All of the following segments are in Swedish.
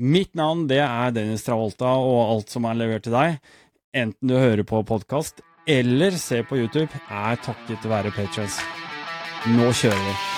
Mitt namn det är Dennis Travolta, och allt som er levert til deg, enten du hører på podkast eller ser på YouTube, er takket være patrons. Nå kjører vi.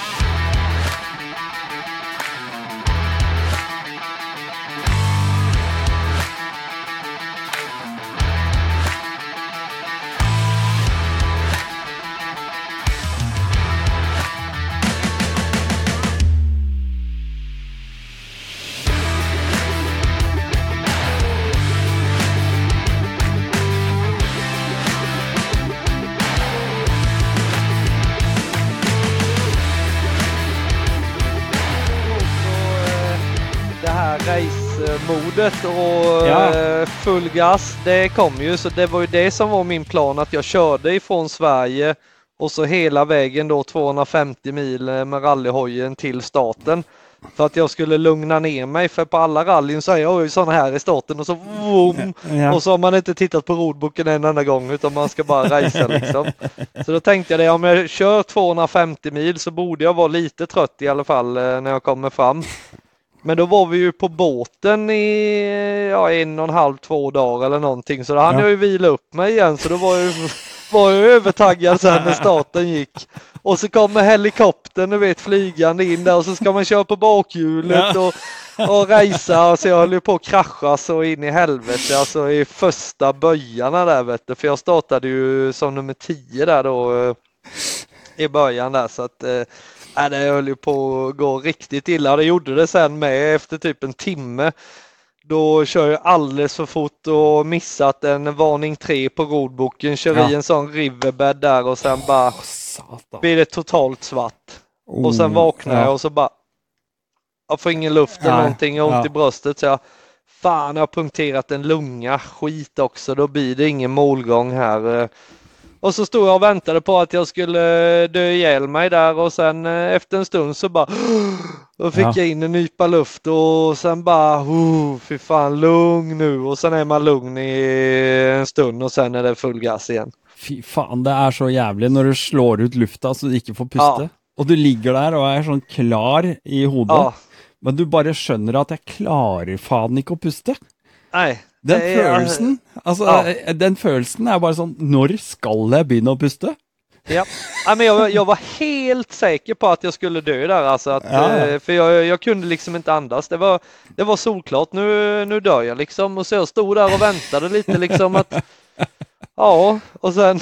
Full gas, det kom ju. Så det var ju det som var min plan, att jag körde ifrån Sverige och så hela vägen då 250 mil eh, med rallyhojen till starten. För att jag skulle lugna ner mig, för på alla rallyn så är jag ju sådana här i starten och så vroom, Ja. och så har man inte tittat på rodboken en enda gång utan man ska bara racea liksom. Så då tänkte jag det, om jag kör 250 mil så borde jag vara lite trött i alla fall eh, när jag kommer fram. Men då var vi ju på båten i ja, en och en halv, två dagar eller någonting så då hann Ja. jag ju vila upp mig igen så då var jag, ju- var jag övertaggad sen när starten gick. Och så kommer helikoptern, du vet, flygande in där och så ska man köra på bakhjulet Ja. och, och racea. Så jag höll ju på att krascha så in i helvete, alltså i första böjarna där vet du. För jag startade ju som nummer 10 där då eh, i början där så att eh, nej, det höll ju på att gå riktigt illa. Det gjorde det sen med efter typ en timme. Då kör jag alldeles för fort och missat en varning 3 på rodboken. Kör Ja. i en sån riverbed där och sen bara Satan. blir det totalt svart. Och sen vaknar jag och så bara jag får ingen luft eller Nej, någonting, jag har ont ja. i bröstet. Så jag, fan jag har punkterat en lunga, skit också, då blir det ingen målgång här. Eh. Och så stod jag och väntade på att jag skulle dö ihjäl mig där och sen eh, efter en stund så bara då fick Ja. jag in en nypa luft och sen bara oh, fy fan lugn nu och sen är man lugn i en stund och sen är det full gas igen. Fy faen, det er så jævlig når du slår ut lufta så du ikke får puste. Ja. Og du ligger der og er sånn klar i hodet, Ja, men du bare skjønner at jeg klarer faen ikke å puste. nej. Den är- følelsen, altså, Ja. den følelsen er bare sånn Når skal jeg begynne å puste? Ja. ja men jag, jag var helt säker på att jag skulle dö där alltså. Att, Ja. eh, För jag, jag kunde liksom inte andas. Det var, det var solklart. Nu, nu dör jag liksom. Och så jag stod där och väntade lite liksom att Ja, och sen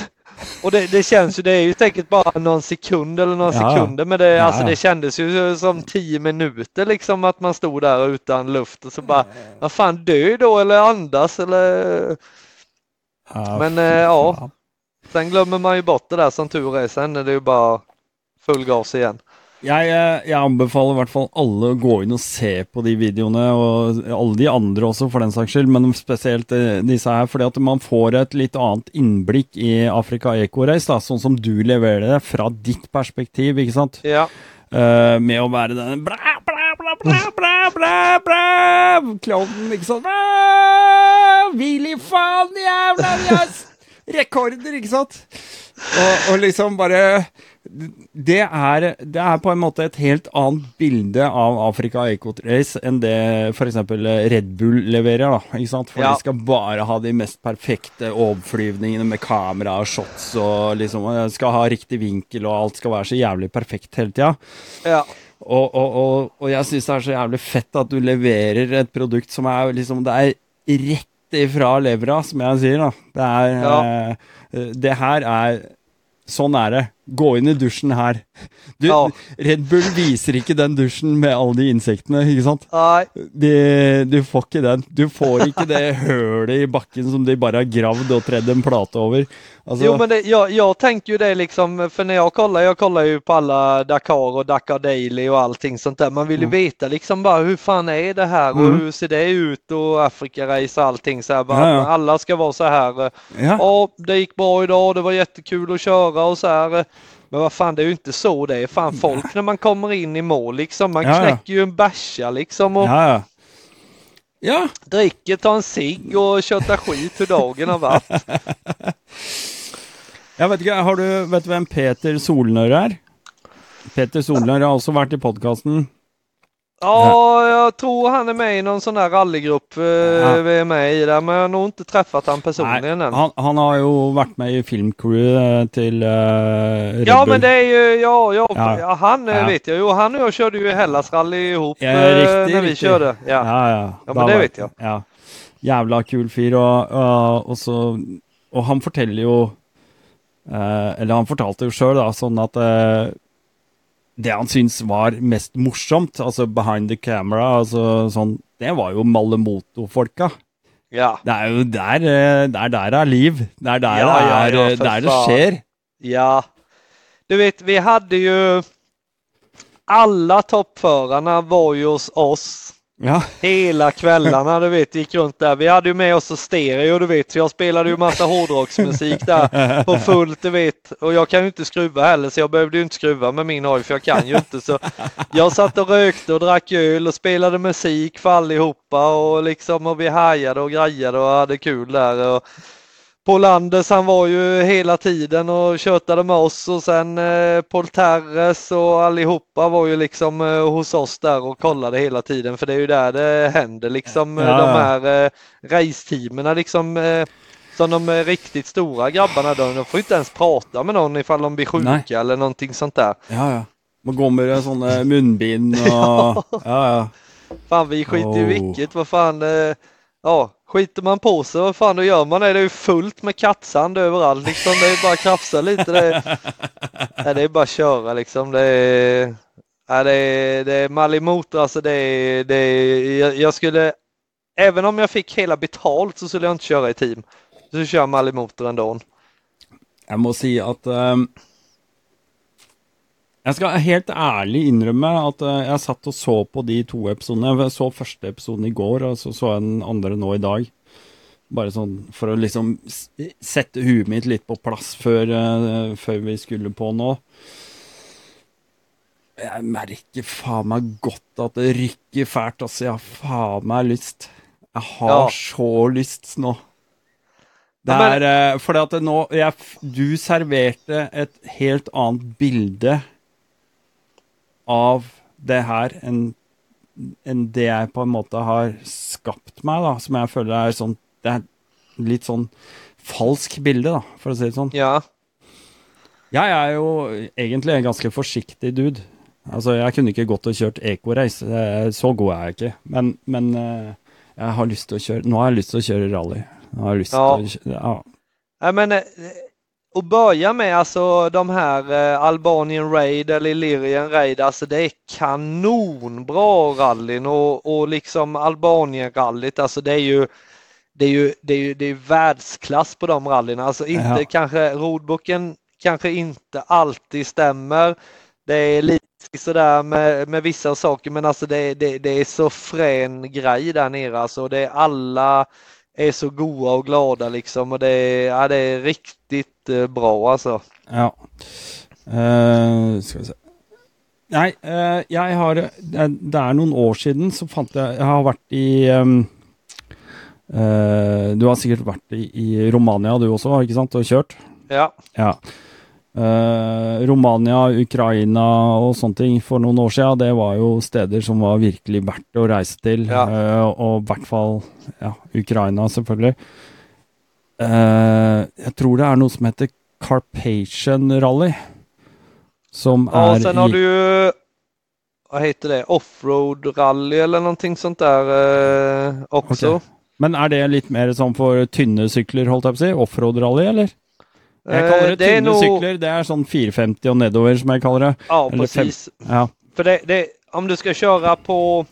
och det, det känns ju, det är ju säkert bara någon sekund eller några Ja. sekunder men det, Ja, alltså, det kändes ju som tio minuter liksom att man stod där utan luft och så bara Vad fan dö då eller andas eller Ja, Men, eh, ja. Sen glömmer man ju bort det där som tur är. Sen är det ju bara full gas igen. Jeg, eh, jeg anbefaler i hvert fall alle å gå inn og se på de videoene, og alle de andre også for den saks skyld, men spesielt eh, disse her, fordi at man får et litt annet innblikk i Afrika Eco-race, sånn som du leverer det fra ditt perspektiv, ikke sant? Ja, Eh, med å være den bla, bla, bla, bla, bla, bla, bla, klovnen, ikke sant? Hvil i faen, jævla jazz! Rekorder, ikke sant? Og, og liksom bare det er, det er på en måte et helt annet bilde av Afrika Eco Race enn det f.eks. Red Bull leverer. da, ikke sant? For Ja. de skal bare ha de mest perfekte overflyvningene med kamera og shots og liksom og skal ha riktig vinkel, og alt skal være så jævlig perfekt hele tida. ja, Og, og, og, og jeg syns det er så jævlig fett at du leverer et produkt som er liksom Det er rett ifra levra, som jeg sier, da. Det er Ja. eh, Det her er Sånn er det. Gå inn i dusjen her. Du, Ja. Red Bull viser ikke den dusjen med alle de insektene, ikke sant? Nej, De, du får ikke den. Du får ikke det hølet i bakken som de bare har gravd og tredd en plate over. Altså, Jo men det, jag, jag tänker ju det liksom, för när jag kollar, jag kollar ju på alla Dakar och Dakar Daily och allting sånt där. Man vill ju Mm. veta liksom bara hur fan är det här och Mm. hur ser det ut och Afrika-race och allting så här. Bara, Ja, ja. Alla ska vara så här. ja. Ja, det gick bra idag, det var jättekul att köra och så här. Men vad fan, det är ju inte så det är. Fan, folk när man kommer in i mål liksom, man Ja, ja. knäcker ju en bärsa liksom och ja, ja. Ja, dricker, tar en cigg och köttar skit hur dagen har varit. jeg vet ikke, har du, vet du hvem Peter Solnør er? Peter Solnør har også vært i podkasten. Ja, jag tror han är med i någon sån där rallygrupp eh, vi är med i där, men jag har nog inte träffat han personligen än. han, han har jo vært med i filmcrewet til uh, Red Ja, men det är ju, ja, ja, Ja. ja. han eh, Ja. vet jag ju. Han och jag körde ju Hellasrally ihop Ja, eh, riktig, när vi riktig. körde. Ja. Ja, ja. Ja, men det vet jeg. Ja. Jævla kul fyr, og, og, og så Og han jo eh, Eller han fortalte jo sjøl, da, sånn at eh, det han syntes var mest morsomt, altså behind the camera, altså sånn Det var jo Malemoto-folka. ja. Det er jo der eh, det er der er liv. Det er der, Ja, det, ja, er, ja, for der det skjer. Ja, du vet vi hade ju alla toppförarna var ju hos oss Ja. hela kvällarna, du vet, gick runt där. Vi hade ju med oss stereo, du vet, så jag spelade ju massa hårdrocksmusik där på fullt, du vet. Och jag kan ju inte skruva heller, så jag behövde ju inte skruva med min hoj, för jag kan ju inte. Så jag satt och rökte och drack öl och spelade musik för allihopa och liksom, och vi hajade och grejade och hade kul där. Och Polanders han var ju hela tiden och tjötade med oss och sen eh, Paul Terres och allihopa var ju liksom eh, hos oss där och kollade hela tiden för det är ju där det händer liksom eh, Ja, de ja. här eh, raceteamen liksom eh, som de riktigt stora grabbarna då, de får inte ens prata med någon ifall de blir sjuka Nej. eller någonting sånt där. ja, ja. Må gå med sånne munnbind og Ja, ja. Fan vi skiter i Oh. vilket, vad fan Ja, skiter man på sig, vad fan då gör man det? Det är ju fullt med kattsand överallt liksom. Det är bara att krafsa lite. Det är, nej, det är bara att köra liksom. Det är, nej, det är, det är Malimotor alltså. Det är, det är, jag, jag skulle, även om jag fick hela betalt så skulle jag inte köra i team. Så kör jag Malimotor ändå. Jeg må si at ehm, Jeg skal helt ærlig innrømme at eh, jeg satt og så på de to episodene. Jeg så første episoden i går, og så så jeg den andre nå i dag. Bare sånn for å liksom sette huet mitt litt på plass før, eh, før vi skulle på nå. Jeg merker faen meg godt at det rykker fælt. Altså, jeg har faen meg lyst. Jeg har Ja. så lyst nå. Det er fordi at nå jeg, Du serverte et helt annet bilde av det her enn enn det jeg på en måte har skapt meg, da. Som jeg føler er sånn Det er litt sånn falsk bilde, da, for å si det sånn. Ja, Jeg er jo egentlig en ganske forsiktig dude. Altså, jeg kunne ikke gått og kjørt ecorace. Eh, Så god er jeg ikke. Men, men eh, jeg har lyst til å kjøre Nå har jeg lyst til å kjøre rally. Nå har jeg lyst Ja. til å kjøre, ja. Nej, men att börja med alltså de här eh, Albanien Raid eller Illyrian Raid, alltså det är kanonbra rallyn och, och liksom Albanien rallyt, alltså det är ju det är ju, det är ju det är världsklass på de rallyna. Alltså inte Ja. kanske roadbooken kanske inte alltid stämmer. Det är lite sådär med, med vissa saker men alltså det, det, det är så frän grej där nere alltså. Det är alla är så goa och glada liksom och det är, ja, det är riktigt eh, bra alltså. ja. Eh, skal vi se Nei, eh, jeg har det, er noen år siden så fant jeg Jeg har vært i ehm, eh, Du har sikkert vært i, i Romania du også, ikke sant, og kjørt? Ja, Ja. Eh, Romania, Ukraina sånne ting for noen år siden, det var jo steder som var virkelig verdt å reise til. Ja. eh, og i hvert fall ja, Ukraina, selvfølgelig. Eh, jeg tror det er noe som heter Carpathian Rally. Som ja er sen har du vad heter det, offroad rally eller någonting sånt där eh, också. Ok. Men er det litt mer sånn for tynne sykler, holdt jeg på si? Offroad-rally, eller? Jeg kaller det, Eh, det är tynne nog- sykler. Det er sånn 450 og nedover, som jeg kaller det. Ja, Eller fem- precis. Ja. För det, det, om du ska köra på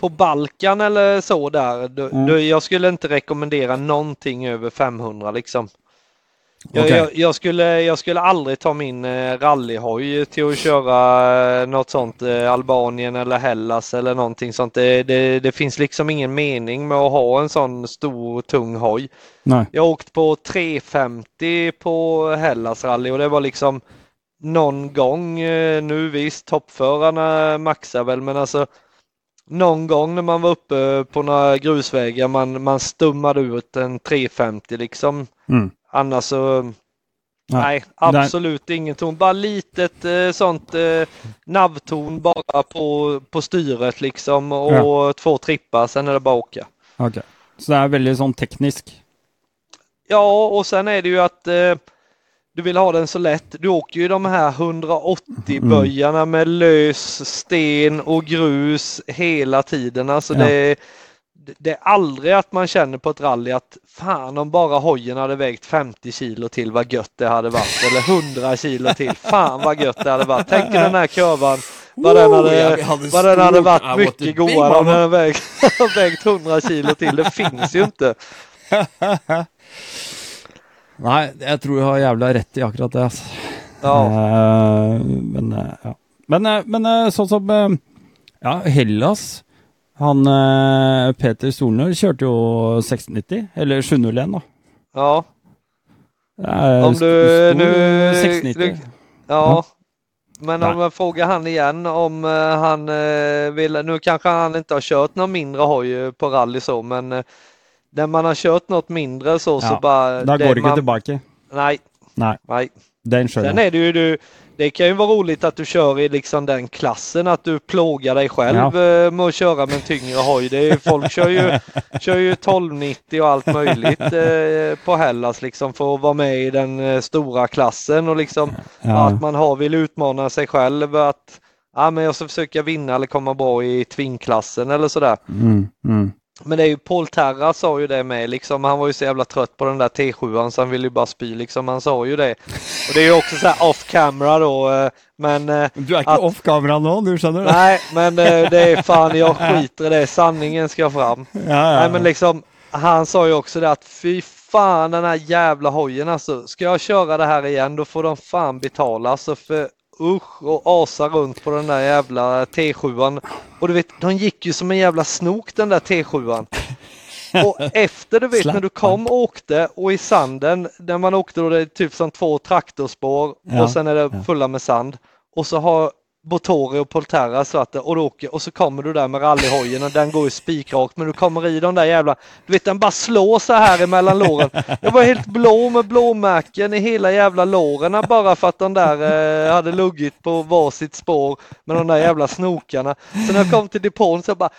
på Balkan eller så där, då, Mm. då, jag skulle inte rekommendera någonting över 500 liksom. Jag, Okej. jag, jag, skulle, jag skulle aldrig ta min eh, rallyhoj till att köra eh, något sånt eh, Albanien eller Hellas eller någonting sånt. Det, det, det finns liksom ingen mening med att ha en sån stor tung hoj. Nei. Jag åkt på 350 på Hellas rally och det var liksom någon gång, eh, nu visst toppförarna maxar väl men alltså någon gång när man var uppe på några grusvägar man, man stummade ut en 350 liksom. Mm. Annars så Ja. Nej, absolut ingen ton. Bara litet eh, sånt eh, navton bara på, på styret liksom och två trippar, sen är det bara att åka. Ok. Så det er veldig sånn teknisk. Ja, och sen är det ju att eh, du vill ha den så lätt. Du åker ju de här 180 Mm. böjarna med lös sten och grus hela tiden. Alltså Ja. det, det är aldrig att man känner på ett rally att fan om bara hojen hade vägt 50 kilo till vad gött det hade varit. Eller 100 kilo till. Fan vad gött det hade varit. Tänk er den här kurvan. Vad den hade, vad den hade varit mycket godare om den hade vägt, vägt 100 kilo till. Det finns ju inte. Nei, jeg tror du har jævla rett i akkurat det. Altså. Ja. Eh, men eh, ja. Men, eh, men eh, sånn som Ja, Hellas Han Peter Solnør kjørte jo 690, eller 701, da. Ja. Om du nu... 690. Du, ja. Ja. Men om jag frågar han igen om han vill, nu kanske han inte har kört någon mindre hoj på rally så men när man har kört något mindre så så Ja, bara... Da det går det man- tilbake. Nej, Nei, nej. den Sen skjønner jeg. är det ju du, det kan ju vara roligt att du kör i liksom den klassen att du plågar dig själv eh, med att köra med en tyngre hoj. Det är, folk kör ju, kör ju 1290 och allt möjligt eh, på Hellas liksom för att vara med i den eh, stora klassen och liksom Ja. att man har vill utmana sig själv att ja, men jag ska försöka vinna eller komma bra i tvingklassen eller sådär. Mm, mm. Men det är ju Paul Terra sa ju det med liksom. Han var ju så jävla trött på den där T7an så han ville ju bara spy liksom. Han sa ju det. Och det är ju också så här off camera då. eh, Men eh, Du ikke At- off kamera nå, du skjønner det? nej, men eh, det är fan jag skiter i det. Sanningen ska fram. Ja, ja, Nej men liksom. Han sa ju också det att fy fan den här jävla hojen alltså. Ska jag köra det här igen då får de fan betala alltså för usch och asa runt på den där jävla T7an. Och du vet, de gick ju som en jävla snok den där T7an. Och efter du vet när du kom och åkte och i sanden, där man åkte då det är typ som två traktorspår Ja, och sen är det fulla med sand. Och så har Botori och Polterra svart det alltså och, du åker, och så kommer du där med rallyhojen och den går ju spikrakt men du kommer i de där jävla, du vet den bara slår så här emellan låren. Jag var helt blå med blåmärken i hela jävla låren bara för att de där eh, hade luggit på varsitt spår med de där jävla snokarna. Så när jag kom till depån så jag bara,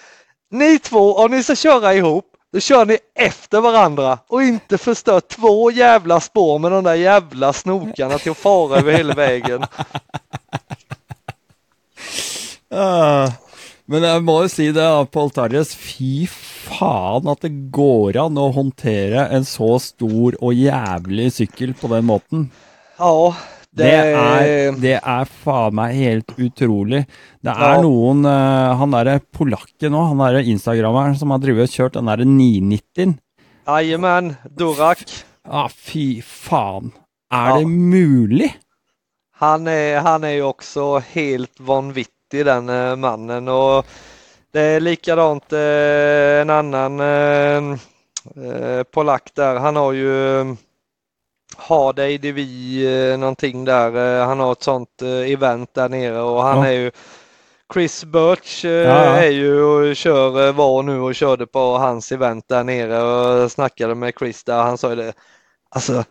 ni två om ni ska köra ihop då kör ni efter varandra och inte förstör två jävla spår med de där jävla snokarna till att fara över hela vägen. Eh, Men jeg må jo si det, da, Paul Tarjes. Fy faen at det går an å håndtere en så stor og jævlig sykkel på den måten. Ja, det, Det er, det er faen meg helt utrolig. Det er Ja. noen eh, Han derre polakken òg, han derre instagrammeren som har drevet og kjørt den derre 990-en. Jajamän, Durak. Ah, fy faen. Er Ja. det mulig? Han är, han är ju också helt vanvittig den eh, mannen och det är likadant eh, en annan eh, polack där. Han har ju Hardej Devi någonting där. Han har ett sånt event där nere och han Ja. är ju Chris Birch Ja, ja. är ju och kör, var nu och körde på hans event där nere och snackade med Chris där. Han sa ju det. Alltså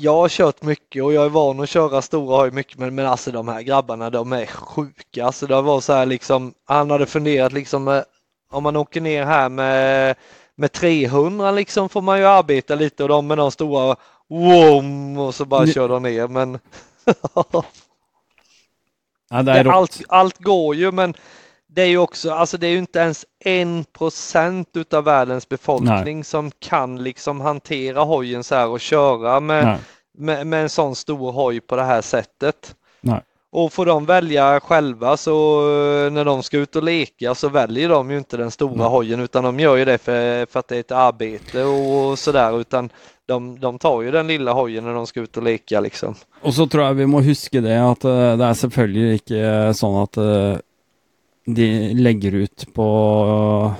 jag har kört mycket och jag är van att köra stora hoj mycket men, men alltså de här grabbarna de är sjuka. Alltså det var så här liksom, han hade funderat liksom eh, om man åker ner här med, med 300 liksom får man ju arbeta lite och de med de stora wom och så bara Ni- kör de ner men rått. allt, allt går ju men det är ju också, alltså det är ju inte ens en procent utav världens befolkning Nej. som kan liksom hantera hojen så här och köra med, med, med, en sån stor hoj på det här sättet. Nej. Och får de välja själva så när de ska ut och leka så väljer de ju inte den stora Nej. hojen utan de gör ju det för, för att det är ett arbete och sådär utan de, de tar ju den lilla hojen när de ska ut och leka liksom. Och så tror jag vi må huske det att eh, det är selvfølgelig inte så att de lägger ut på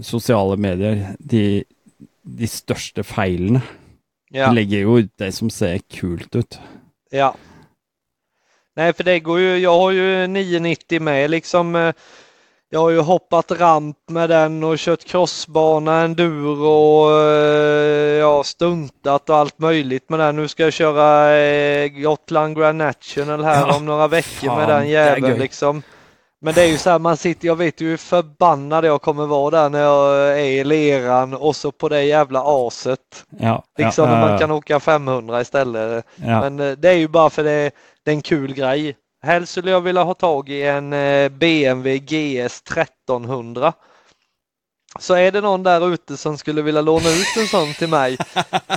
sociala medier de, de största feilen. Ja. De lägger ju ut det som ser kult ut. Ja. Nej, för det går ju, jag har ju 990 med liksom. Eh, jag har ju hoppat ramp med den och kört crossbana, enduro, eh, ja stuntat och allt möjligt med den. Nu ska jag köra eh, Gotland Grand National här ja, om några veckor fan, med den jäveln liksom. Men det är ju så här, man sitter, jag vet ju hur förbannad jag kommer vara där när jag är i leran och så på det jävla aset. Ja, liksom ja, man kan åka 500 istället. Men det är ju bara för det, det är en kul grej. Helst skulle jag vilja ha tag i en eh, BMW GS 1300. Så är det någon där ute som skulle vilja låna ut en sån till mig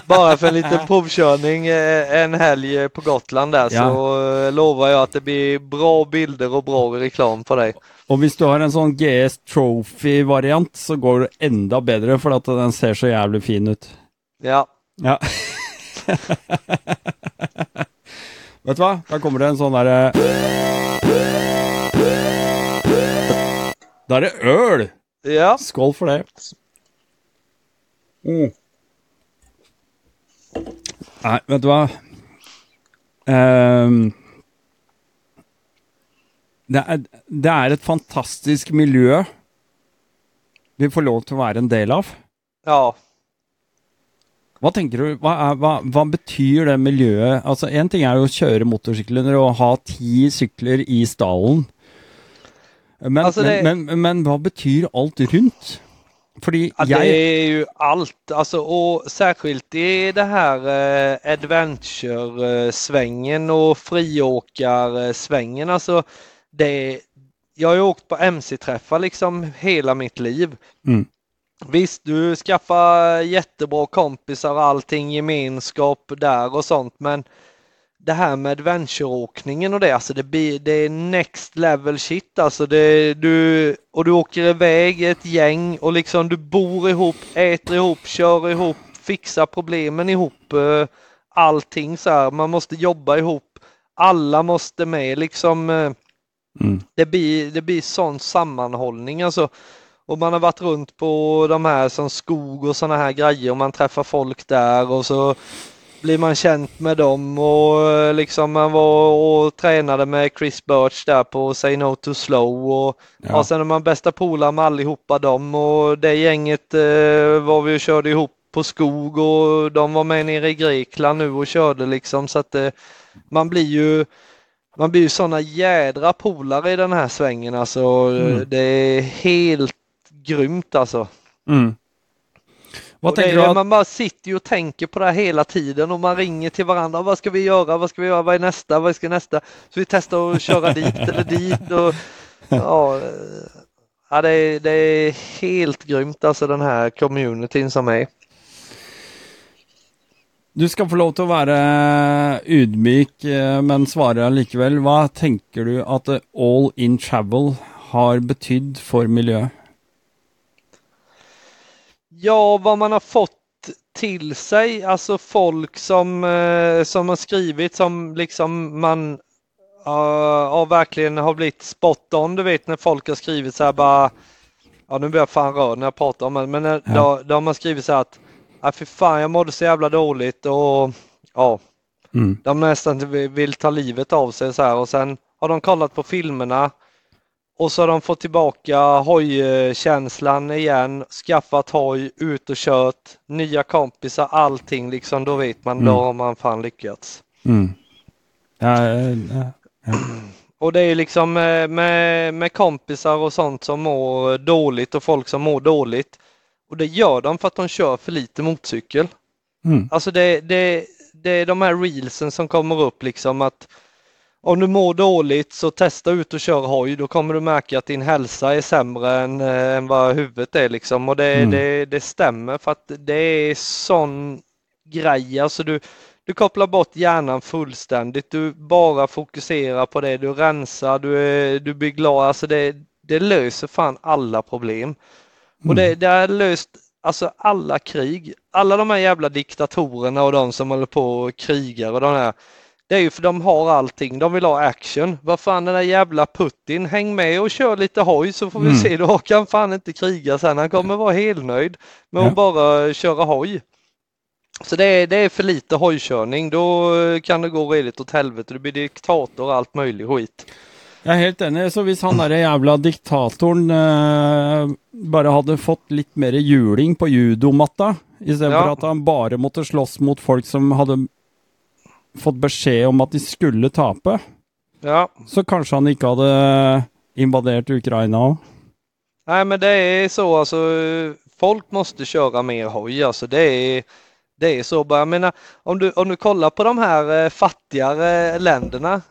bara för en liten provkörning eh, en helg på Gotland där ja. så eh, lovar jag att det blir bra bilder och bra reklam på dig. Och om du har en sån GS Trophy variant så går det ända bättre för att den ser så jävligt fin ut. Ja. Ja. Vet du hva? Da kommer det en derre Da er det øl! Ja. Skål for det. Mm. Nei, vet du hva? Um, det, er, det er et fantastisk miljø vi får lov til å være en del av. Ja. Vad tänker du, vad, vad, vad, betyder det miljøet? Altså, En ting är ju att köra motorsykler och ha tio cykler i stallen. Men, altså det, men, men, men, hva betyr allt runt? Fordi ja, Det är ju allt, alltså, och särskilt i det här eh, adventure-svängen och friåkarsvängen. Alltså, det, jag har ju åkt på MC-träffar liksom hela mitt liv. Mm. Visst, du skaffar jättebra kompisar och allting, gemenskap där och sånt, men det här med adventureåkningen och det, alltså det, blir, det är next level shit alltså. Det, du, och du åker iväg ett gäng och liksom du bor ihop, äter ihop, kör ihop, fixar problemen ihop, eh, allting så här. Man måste jobba ihop, alla måste med liksom. Eh, mm. Det blir, det blir sån sammanhållning alltså. Och man har varit runt på de här som skog och sådana här grejer och man träffar folk där och så blir man känt med dem och eh, liksom man var och tränade med Chris Birch där på Say No To Slow och, ja. och sen är man bästa polare med allihopa dem och det gänget eh, var vi och körde ihop på skog och de var med nere i Grekland nu och körde liksom så att eh, man blir ju man blir ju sådana jädra polare i den här svängen alltså. Mm. Det är helt grymt alltså. Mm. Vad tänker det, du att... Man bara sitter ju och tänker på det här hela tiden och man ringer till varandra. Vad ska vi göra? Vad ska vi göra? Vad är nästa? Vad ska nästa? Så vi testar att köra dit eller dit. Och, ja, ja det, är, det är helt grymt alltså den här communityn som är. Du ska få lov att vara ydmyk eh, men svara likväl. Vad tänker du att all in travel har betytt för miljön? Ja, vad man har fått till sig, alltså folk som, eh, som har skrivit som liksom man uh, verkligen har blivit spot on. Du vet när folk har skrivit så här bara, ja nu blir jag fan rörd när jag pratar om det, men ja. då, då har man skrivit så här att, ja fy fan jag mådde så jävla dåligt och ja, mm. de nästan vill ta livet av sig så här och sen har de kollat på filmerna och så har de fått tillbaka hojkänslan igen, skaffat hoj, ut och kört, nya kompisar, allting liksom. Då vet man, mm. då har man fan lyckats. Mm. Ja, ja, ja. Och det är liksom med, med, med, kompisar och sånt som mår dåligt och folk som mår dåligt. Och det gör de för att de kör för lite motorcykel. Mm. Alltså det, det, det är de här reelsen som kommer upp liksom att om du mår dåligt så testa ut och kör hoj. Då kommer du märka att din hälsa är sämre än, eh, än vad huvudet är liksom. Och det, Mm. det, det stämmer för att det är sån grej. Alltså du, du kopplar bort hjärnan fullständigt. Du bara fokuserar på det. Du rensar, du, är, du blir glad. Alltså det, det löser fan alla problem. Och det, det har löst alltså alla krig. Alla de här jävla diktatorerna och de som håller på och krigar och de här. Det är ju för de har allting. De vill ha action. Vad fan den där jävla Putin, häng med och kör lite hoj så får vi Mm. se. Då kan han fan inte kriga sen. Han kommer vara helnöjd med Ja. att bara köra hoj. Så det är, det är för lite hojkörning. Då kan det gå redigt åt helvete. Du blir diktator och allt möjligt skit. Jeg er helt enig. Så hvis han derre jævla diktatoren eh, bare hadde fått litt mer juling på judomatta, istedenfor Ja. for at han bare måtte slåss mot folk som hadde fått beskjed om at de skulle tape, Ja, så kanskje han ikke hadde invadert Ukraina òg. Nej men det är så alltså. Folk måste köra mer hoj alltså. Det är, det är så bara. Jag menar om du, om du kollar på de här eh, fattigare länderna.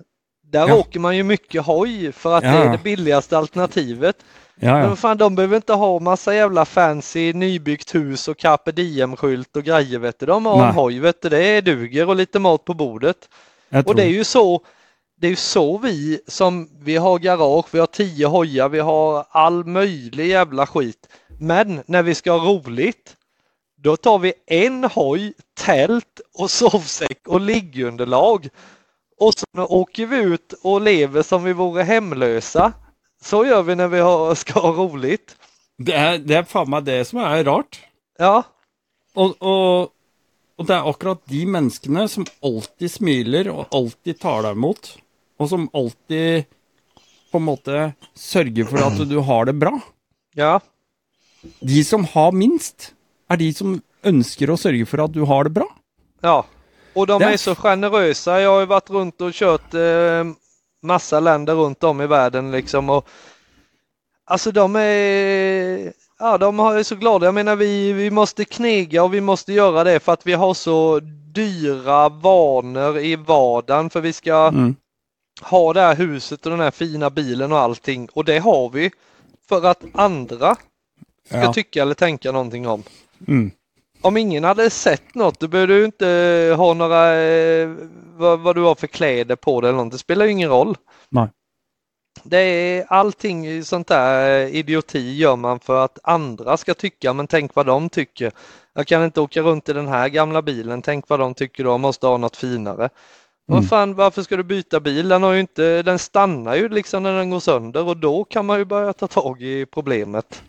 Där Ja. åker man ju mycket hoj för att det Ja. är det billigaste alternativet. Ja, Men ja. fan de behöver inte ha massa jävla fancy nybyggt hus och carpe diem-skylt och grejer vet du. De har en hoj vet du. Det duger och lite mat på bordet. Och det är ju så det är ju så vi som vi har garage, vi har tio hojar, vi har all möjlig jävla skit. Men när vi ska ha roligt, då tar vi en hoj, tält och sovsäck och liggunderlag. Och så åker vi ut och lever som vi vore hemlösa. Så gör vi när vi har, ska ha roligt. Det er, det er faen meg det som er rart. Ja, Og, og, og det er akkurat de menneskene som alltid smiler og alltid tar deg imot, og som alltid på en måte sørger for at du har det bra. ja, De som har minst, er de som ønsker å sørge for at du har det bra. ja. Och de Det är är så generösa. Jag har ju varit runt och kört eh, massa länder runt om i världen liksom. Och, alltså de är, ja de är så glada. Jag menar vi, vi måste knega och vi måste göra det för att vi har så dyra vanor i vardagen för vi ska Mm. ha det här huset och den här fina bilen och allting. Och det har vi för att andra ska Ja. tycka eller tänka någonting om. Mm. Om ingen hade sett något, då behöver du inte ha några, eh, vad, vad du har för kläder på dig eller något. Det spelar ju ingen roll. Nej. Det är allting sånt där eh, idioti gör man för att andra ska tycka, men tänk vad de tycker. Jag kan inte åka runt i den här gamla bilen, tänk vad de tycker då, jag måste ha något finare. Mm. Vad fan, varför ska du byta bil? Den, har ju inte, den stannar ju liksom när den går sönder och då kan man ju börja ta tag i problemet.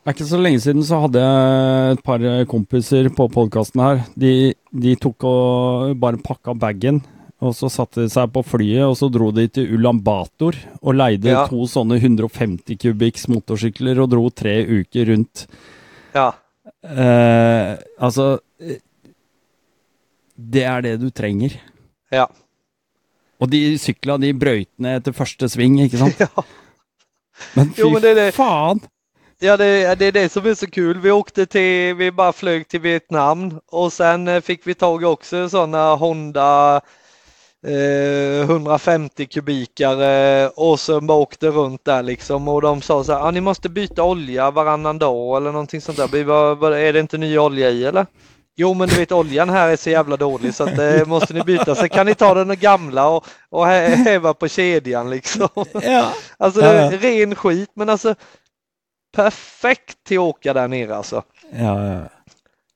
Det er ikke så lenge siden så hadde jeg et par kompiser på podkasten her. De, de tok og bare pakka bagen, og så satte de seg på flyet, og så dro de til Ulan Bator og leide Ja. to sånne 150 kubikks motorsykler og dro tre uker rundt. Ja, Eh, altså Det er det du trenger. ja. Og de sykla de brøyt ned etter første sving, ikke sant? ja. Men fy Jo, men det det. faen! Ja, det, det är det som är så kul. Vi åkte till, vi bara flög till Vietnam och sen eh, fick vi tag i också sådana Honda eh, 150 kubikare och så bara åkte runt där liksom och de sa så här, ah, ni måste byta olja varannan dag eller någonting sånt där. Vi bara, "Vad- är det inte ny olja i eller? Jo men du vet oljan här är så jävla dålig så att det måste ni byta. Så kan ni ta den gamla och, och hä- häva på kedjan liksom. Ja. Alltså ja. ren skit men alltså perfekt till att åka där nere alltså. Ja, ja.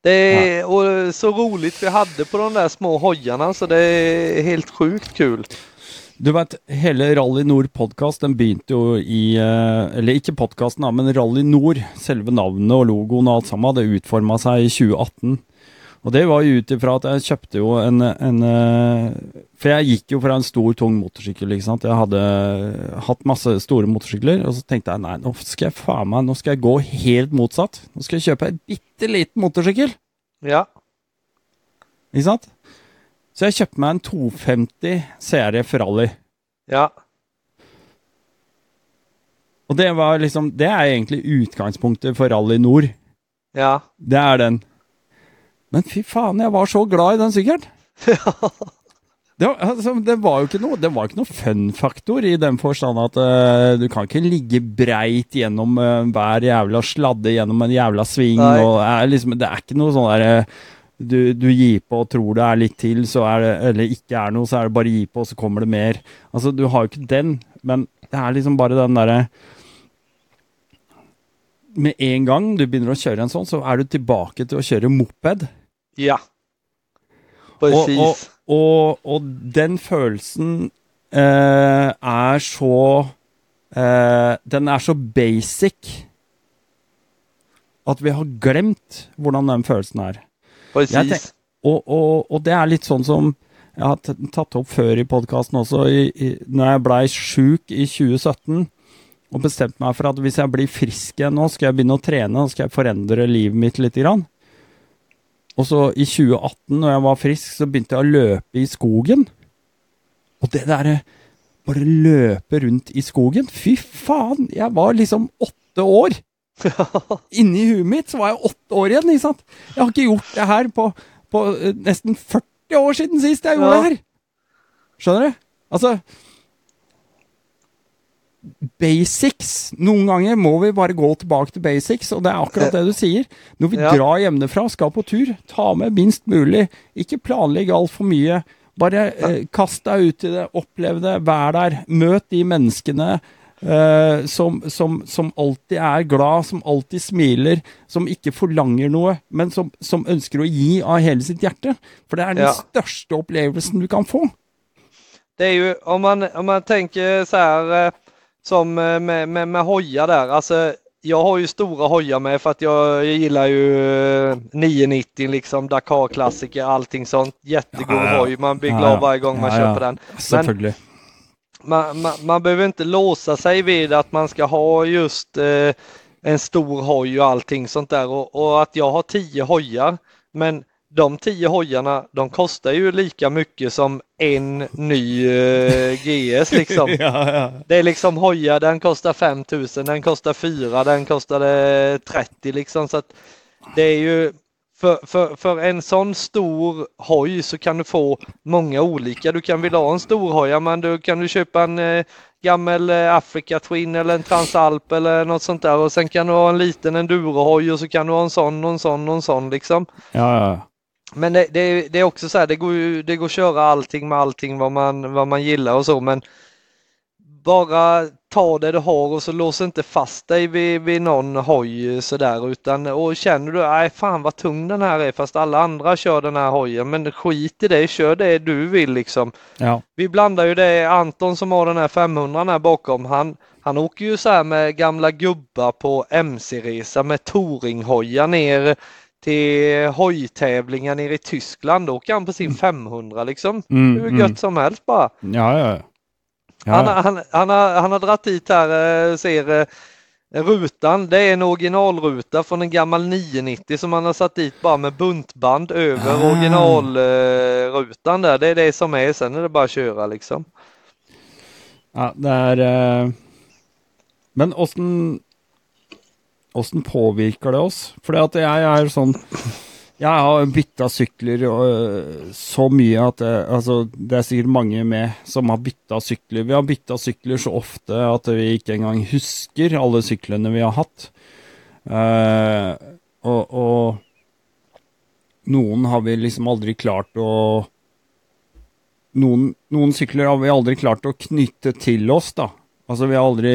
Det är och så roligt vi hade på de där små hojarna så det är helt sjukt kul. Du vet, hele Rally Nord podkast den begynte jo i eh, Eller ikke podkasten, da, men Rally Nord, selve navnet og logoen og alt sammen, hadde utforma seg i 2018. Og det var jo ut ifra at jeg kjøpte jo en, en eh, For jeg gikk jo fra en stor, tung motorsykkel, ikke sant. Jeg hadde hatt masse store motorsykler, og så tenkte jeg nei, nå skal jeg faen meg, nå skal jeg gå helt motsatt. Nå skal jeg kjøpe en bitte liten motorsykkel. Ja, Ikke sant? Så jeg kjøpte meg en 250 CRF Rally. ja, Og det var liksom Det er egentlig utgangspunktet for Rally Nord. ja. Det er den. Men fy faen, jeg var så glad i den sykkelen. Det, var- altså, det var jo ikke noe, det var ikke noe fun-faktor i den forstand at eh, du kan ikke ligge breit gjennom eh, hver jævla sladde gjennom en jævla sving. Og er liksom, det er ikke noe sånn der eh, du, du gir på og tror det er litt til, så er det, eller ikke er noe, så er det bare gi på, og så kommer det mer. Altså, du har jo ikke den, men det er liksom bare den derre Med en gang du begynner å kjøre en sånn, så er du tilbake til å kjøre moped. Ja. Precis. og, og, og den følelsen eh, er så eh, Den er så basic at vi har glemt hvordan den følelsen er. Precis. tenk- Og, og, og det er litt sånn som jeg har t- tatt opp før i podkasten også, i, i, når jeg blei sjuk i 2017 og bestemte meg for at hvis jeg blir frisk igjen nå, skal jeg begynne å trene og skal jeg forandre livet mitt litt. Grann. Og så i 2018, når jeg var frisk, så begynte jeg å løpe i skogen. Og det derre Bare løpe rundt i skogen. Fy faen! Jeg var liksom åtte år. Inni huet mitt så var jeg åtte år igjen, ikke sant? Jeg har ikke gjort det her på, på eh, nesten 40 år siden sist jeg gjorde Ja. det her. Skjønner du? Altså Basics. Noen ganger må vi bare gå tilbake til basics, og det er akkurat det du sier. Når vi Ja. drar hjemmefra, skal på tur, ta med minst mulig. Ikke planlegg altfor mye. Bare eh, kast deg ut i det, opplev det, vær der. Møt de menneskene eh, som, som, som alltid er glad, som alltid smiler, som ikke forlanger noe, men som, som ønsker å gi av hele sitt hjerte. For det er den Ja. største opplevelsen du kan få. Det är ju om man, om man tänker så här eh, som eh, med, med, med hojar där. Alltså, jag har ju stora hojar med för att jag, jag gillar ju eh, 990 liksom Dakar-klassiker, allting sånt. Jättegod Ja, ja. hoj, man blir glad ja. varje gång man köper den. Selvfølgelig. Man, man, man behöver inte låsa sig vid att man ska ha just eh, en stor hoj och allting sånt där och, och att jag har tio hojar. Men de tio hojarna, de kostar ju lika mycket som en ny eh, GS liksom. ja, ja. Det är liksom hojar, den kostar 5000, den kostar 4, den kostade 30 liksom. Så det är ju för, för, för en sån stor hoj så kan du få många olika. Du kan vilja ha en stor hoj, men då kan du köpa en eh, gammal eh, Africa Twin eller en Transalp eller något sånt där och sen kan du ha en liten endurohoj och så kan du ha en sån och en sån och en sån liksom. ja, ja. Men det, det, är- det är också så här, det går ju det går att köra allting med allting vad man, vad man gillar och så men bara ta det du har och så lås inte fast dig vid, vid någon hoj sådär utan och känner du, nej fan vad tung den här är fast alla andra kör den här hojen men skit i det, kör det du vill liksom. ja. Vi blandar ju det, Anton som har den här 500 här bakom, han, han åker ju så här med gamla gubbar på MC-resa med touringhojar ner till hojtävlingar nere i Tyskland. Då åker han på sin 500 liksom. Mm, Hur mm. gött som helst bara. Ja, ja. ja. Han, han, han, har, han har dratt dit här, eh, ser eh, rutan. Det är en originalruta från en gammal 990 som han har satt dit bara med buntband över Ah. originalrutan där. Det är det som är, sen är det bara att köra liksom. Ja, det er eh, Men åssen Åssen påvirker det oss? Fordi at jeg er sånn Jeg har bytta sykler øh, så mye at det, altså, det er sikkert mange med som har bytta sykler. Vi har bytta sykler så ofte at vi ikke engang husker alle syklene vi har hatt. Uh, og, og noen har vi liksom aldri klart å noen, noen sykler har vi aldri klart å knytte til oss, da. Altså, vi har aldri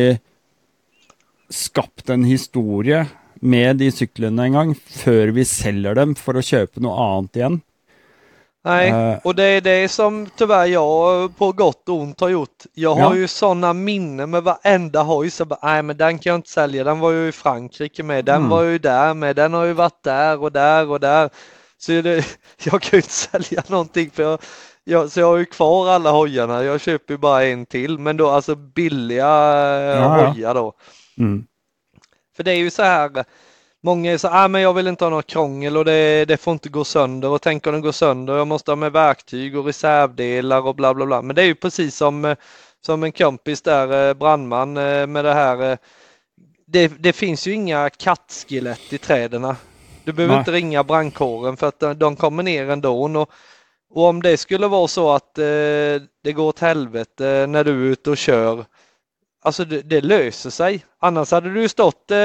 skapt en historie med de syklene engang, før vi selger dem for å kjøpe noe annet igjen. Nej, Eh. och det är det som tyvärr jag på gott och ont har gjort. Jag har Ja. ju sådana minnen med varenda hoj. Så bara, nej men den kan jag inte sälja, den var ju i Frankrike med, den Mm. var ju där med, den har ju varit där och där och där. Så det, jag kan ju inte sälja någonting för jag, jag, så jag har ju kvar alla hojarna. Jag köper ju bara en till, men då alltså billiga eh, Ja, ja. hojar då. Mm. För det är ju så här, många är så ah, men jag vill inte ha något krångel och det, det får inte gå sönder och tänk om det går sönder, jag måste ha med verktyg och reservdelar och bla bla bla. Men det är ju precis som, som en kompis där, eh, brandman eh, med det här. eh, Det, det finns ju inga kattskelett i träden. Du behöver Nej. inte ringa brandkåren för att de- de kommer ner ändå. Och Och om det skulle vara så att eh, det går åt helvete när du är ute och kör, alltså det, det löser sig. Annars hade du stått eh,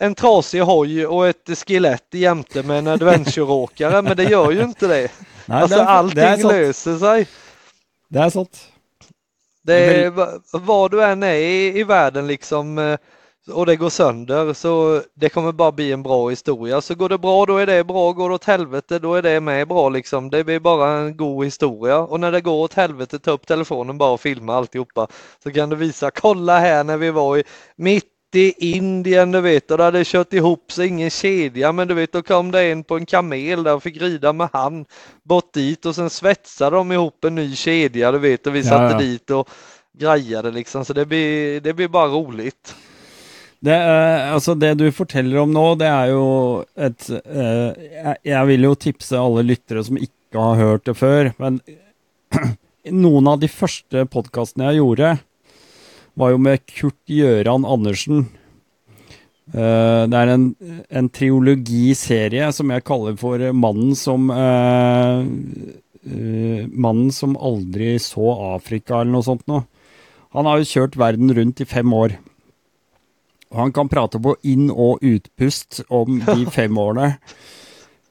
en trasig hoj och ett skelett jämte med en adventure-åkare, men det gör ju inte det. Nej, alltså det är- allting det löser sig. Det är sant. Det är, är va- var du än är i, i världen liksom eh, och det går sönder så det kommer bara bli en bra historia. Så går det bra då är det bra, går det åt helvete då är det med bra liksom. Det blir bara en god historia och när det går åt helvete ta upp telefonen bara och filma alltihopa. Så kan du visa, kolla här när vi var i mitt i Indien du vet och det hade kört ihop sig ingen kedja men du vet då kom det en på en kamel där och fick rida med han bort dit och sen svetsade de ihop en ny kedja du vet och vi Ja, satte ja. dit och grejade liksom så det blir, det blir bara roligt. Det, eh, altså det du forteller om nå, det er jo et eh, jeg, jeg vil jo tipse alle lyttere som ikke har hørt det før, men noen av de første podkastene jeg gjorde, var jo med Kurt Gjøran Andersen. Eh, det er en, en triologiserie som jeg kaller for Mannen som eh, eh, Mannen som aldri så Afrika, eller noe sånt noe. Han har jo kjørt verden rundt i fem år. Han kan prate på inn- og utpust om de fem årene.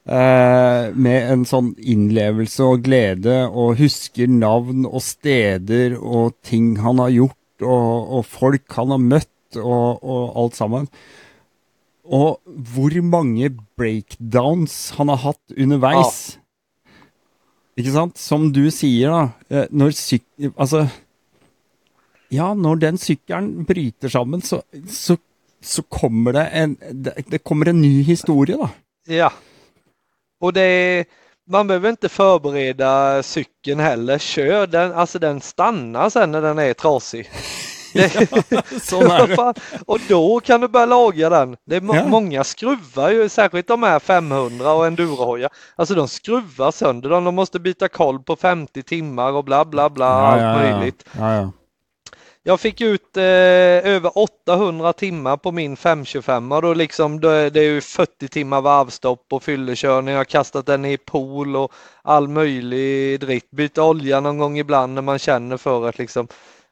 Eh, med en sånn innlevelse og glede, og husker navn og steder og ting han har gjort, og, og folk han har møtt, og, og alt sammen. Og hvor mange breakdowns han har hatt underveis. Ikke sant? Som du sier, da. eh, Når syk... Altså Ja, når den sykkelen bryter sammen, så, så, så kommer det en det, kommer en ny historie, da. Ja. Och det man behöver inte förbereda cykeln heller. Kör den, alltså den stannar sen när den är trasig. Det, och då kan du börja laga den. Det är Ja. Många skruvar ju, särskilt de här 500 och endurohojar. Alltså de skruvar sönder dem. De måste byta koll på 50 timmar och bla bla bla. allt möjligt. Ja, ja. Jag fick ut eh, över 800 timmar på min 525 och då liksom är det är ju 40 timmar varvstopp och fyllekörning. Jag har kastat den i pool och all möjlig dritt. Byta olja någon gång ibland när man känner för det liksom.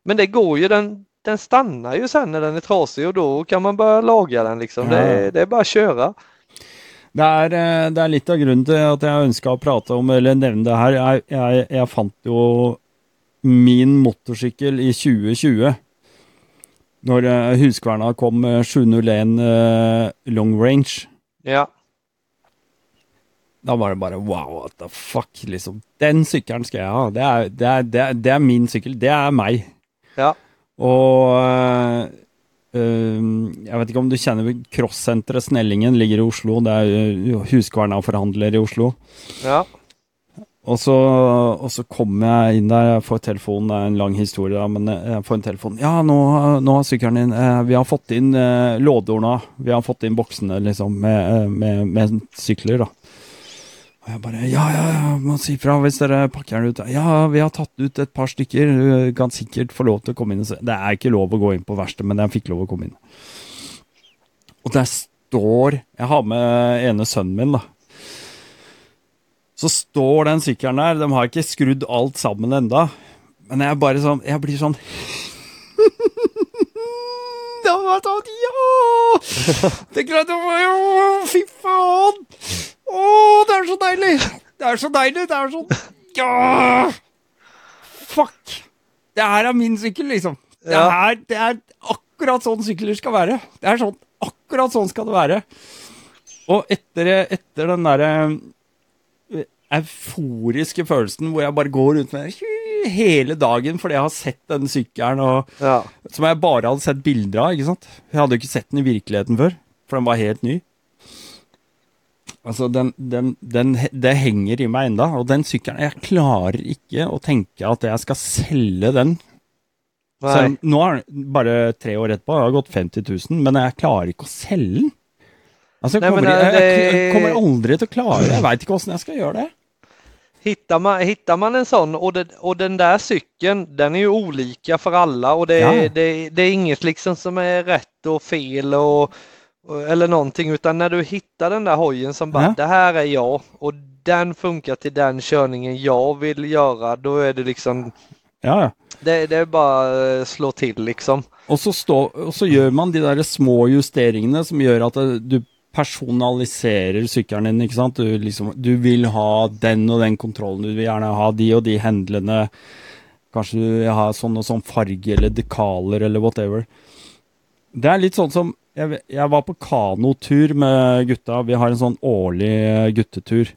Men det går ju, den, den stannar ju sen när den är trasig och då kan man börja laga den liksom. Ja. Det, det är bara att köra. Det er, eh, det er litt av grunnen til at jeg ønska å prate om, eller nevne det her. Jeg, jeg, jeg fant jo min motorsykkel i 2020. Når eh, Huskverna kom med 701 eh, long range. Ja, Da var det bare wow, what the fuck, liksom. Den sykkelen skal jeg ha. Det er, det er, det er, det er min sykkel. Det er meg. ja, Og øh, jeg vet ikke om du kjenner Crosssenteret Snellingen ligger i Oslo. Det er øh, Huskverna-forhandler i Oslo. ja, Og så, og så kommer jeg inn der, jeg får telefon, det er en lang historie, da, men eh, jeg får en telefon. Ja, nå, nå har sykkelen din eh, Vi har fått inn eh, lådorna. Vi har fått inn boksene, liksom, med, eh, med, med sykler, da. Og jeg bare Ja, ja, ja, må si fra hvis dere pakker den ut. Ja, vi har tatt ut et par stykker. Du kan sikkert få lov til å komme inn og se. Det er ikke lov å gå inn på verkstedet, men jeg fikk lov å komme inn. Og der står Jeg har med ene sønnen min, da. Så står den sykkelen der. De har ikke skrudd alt sammen enda. Men jeg bare sånn Jeg blir sånn Det var sånn Ja! Det gleder jeg jo! Fy faen! Å, det er så deilig! Det er så deilig! Det er sånn Ja! Fuck! Det her er min sykkel, liksom. Det, Ja. her, det er akkurat sånn sykler skal være. Det er sånn, Akkurat sånn skal det være. Og etter, etter den derre eh, euforiske følelsen hvor jeg bare går rundt med hele dagen fordi jeg har sett den sykkelen og, ja. som jeg bare hadde sett bilder av. ikke sant? Jeg hadde jo ikke sett den i virkeligheten før, for den var helt ny. Altså, den, den, den, Det henger i meg enda, og den sykkelen Jeg klarer ikke å tenke at jeg skal selge den. Så Nej. nå er den bare tre år etterpå, det har gått 50 000, men jeg klarer ikke å selge den. Altså, jeg Nei, men kommer, jeg, jeg, jeg det- kommer aldri til å klare det. Jeg veit ikke åssen jeg skal gjøre det. Hittar man, hittar man en sån och, det, och den där cykeln den är ju olika för alla och det, Ja. det, det är inget liksom som är rätt och fel och, eller någonting utan när du hittar den där hojen som bara Ja. det här är jag och den funkar till den körningen jag vill göra då är det liksom Ja, det, det är bara eh, slå till liksom. Og så, stå, og så gjør man de der små justeringene som gjør at det, du personaliserer sykkelen din, ikke sant. Du, liksom, du vil ha den og den kontrollen, du vil gjerne ha de og de hendlene. Kanskje du vil ha sånn og sånn farge eller dekaler eller whatever. Det er litt sånn som Jeg, jeg var på kanotur med gutta. Vi har en sånn årlig eh, guttetur.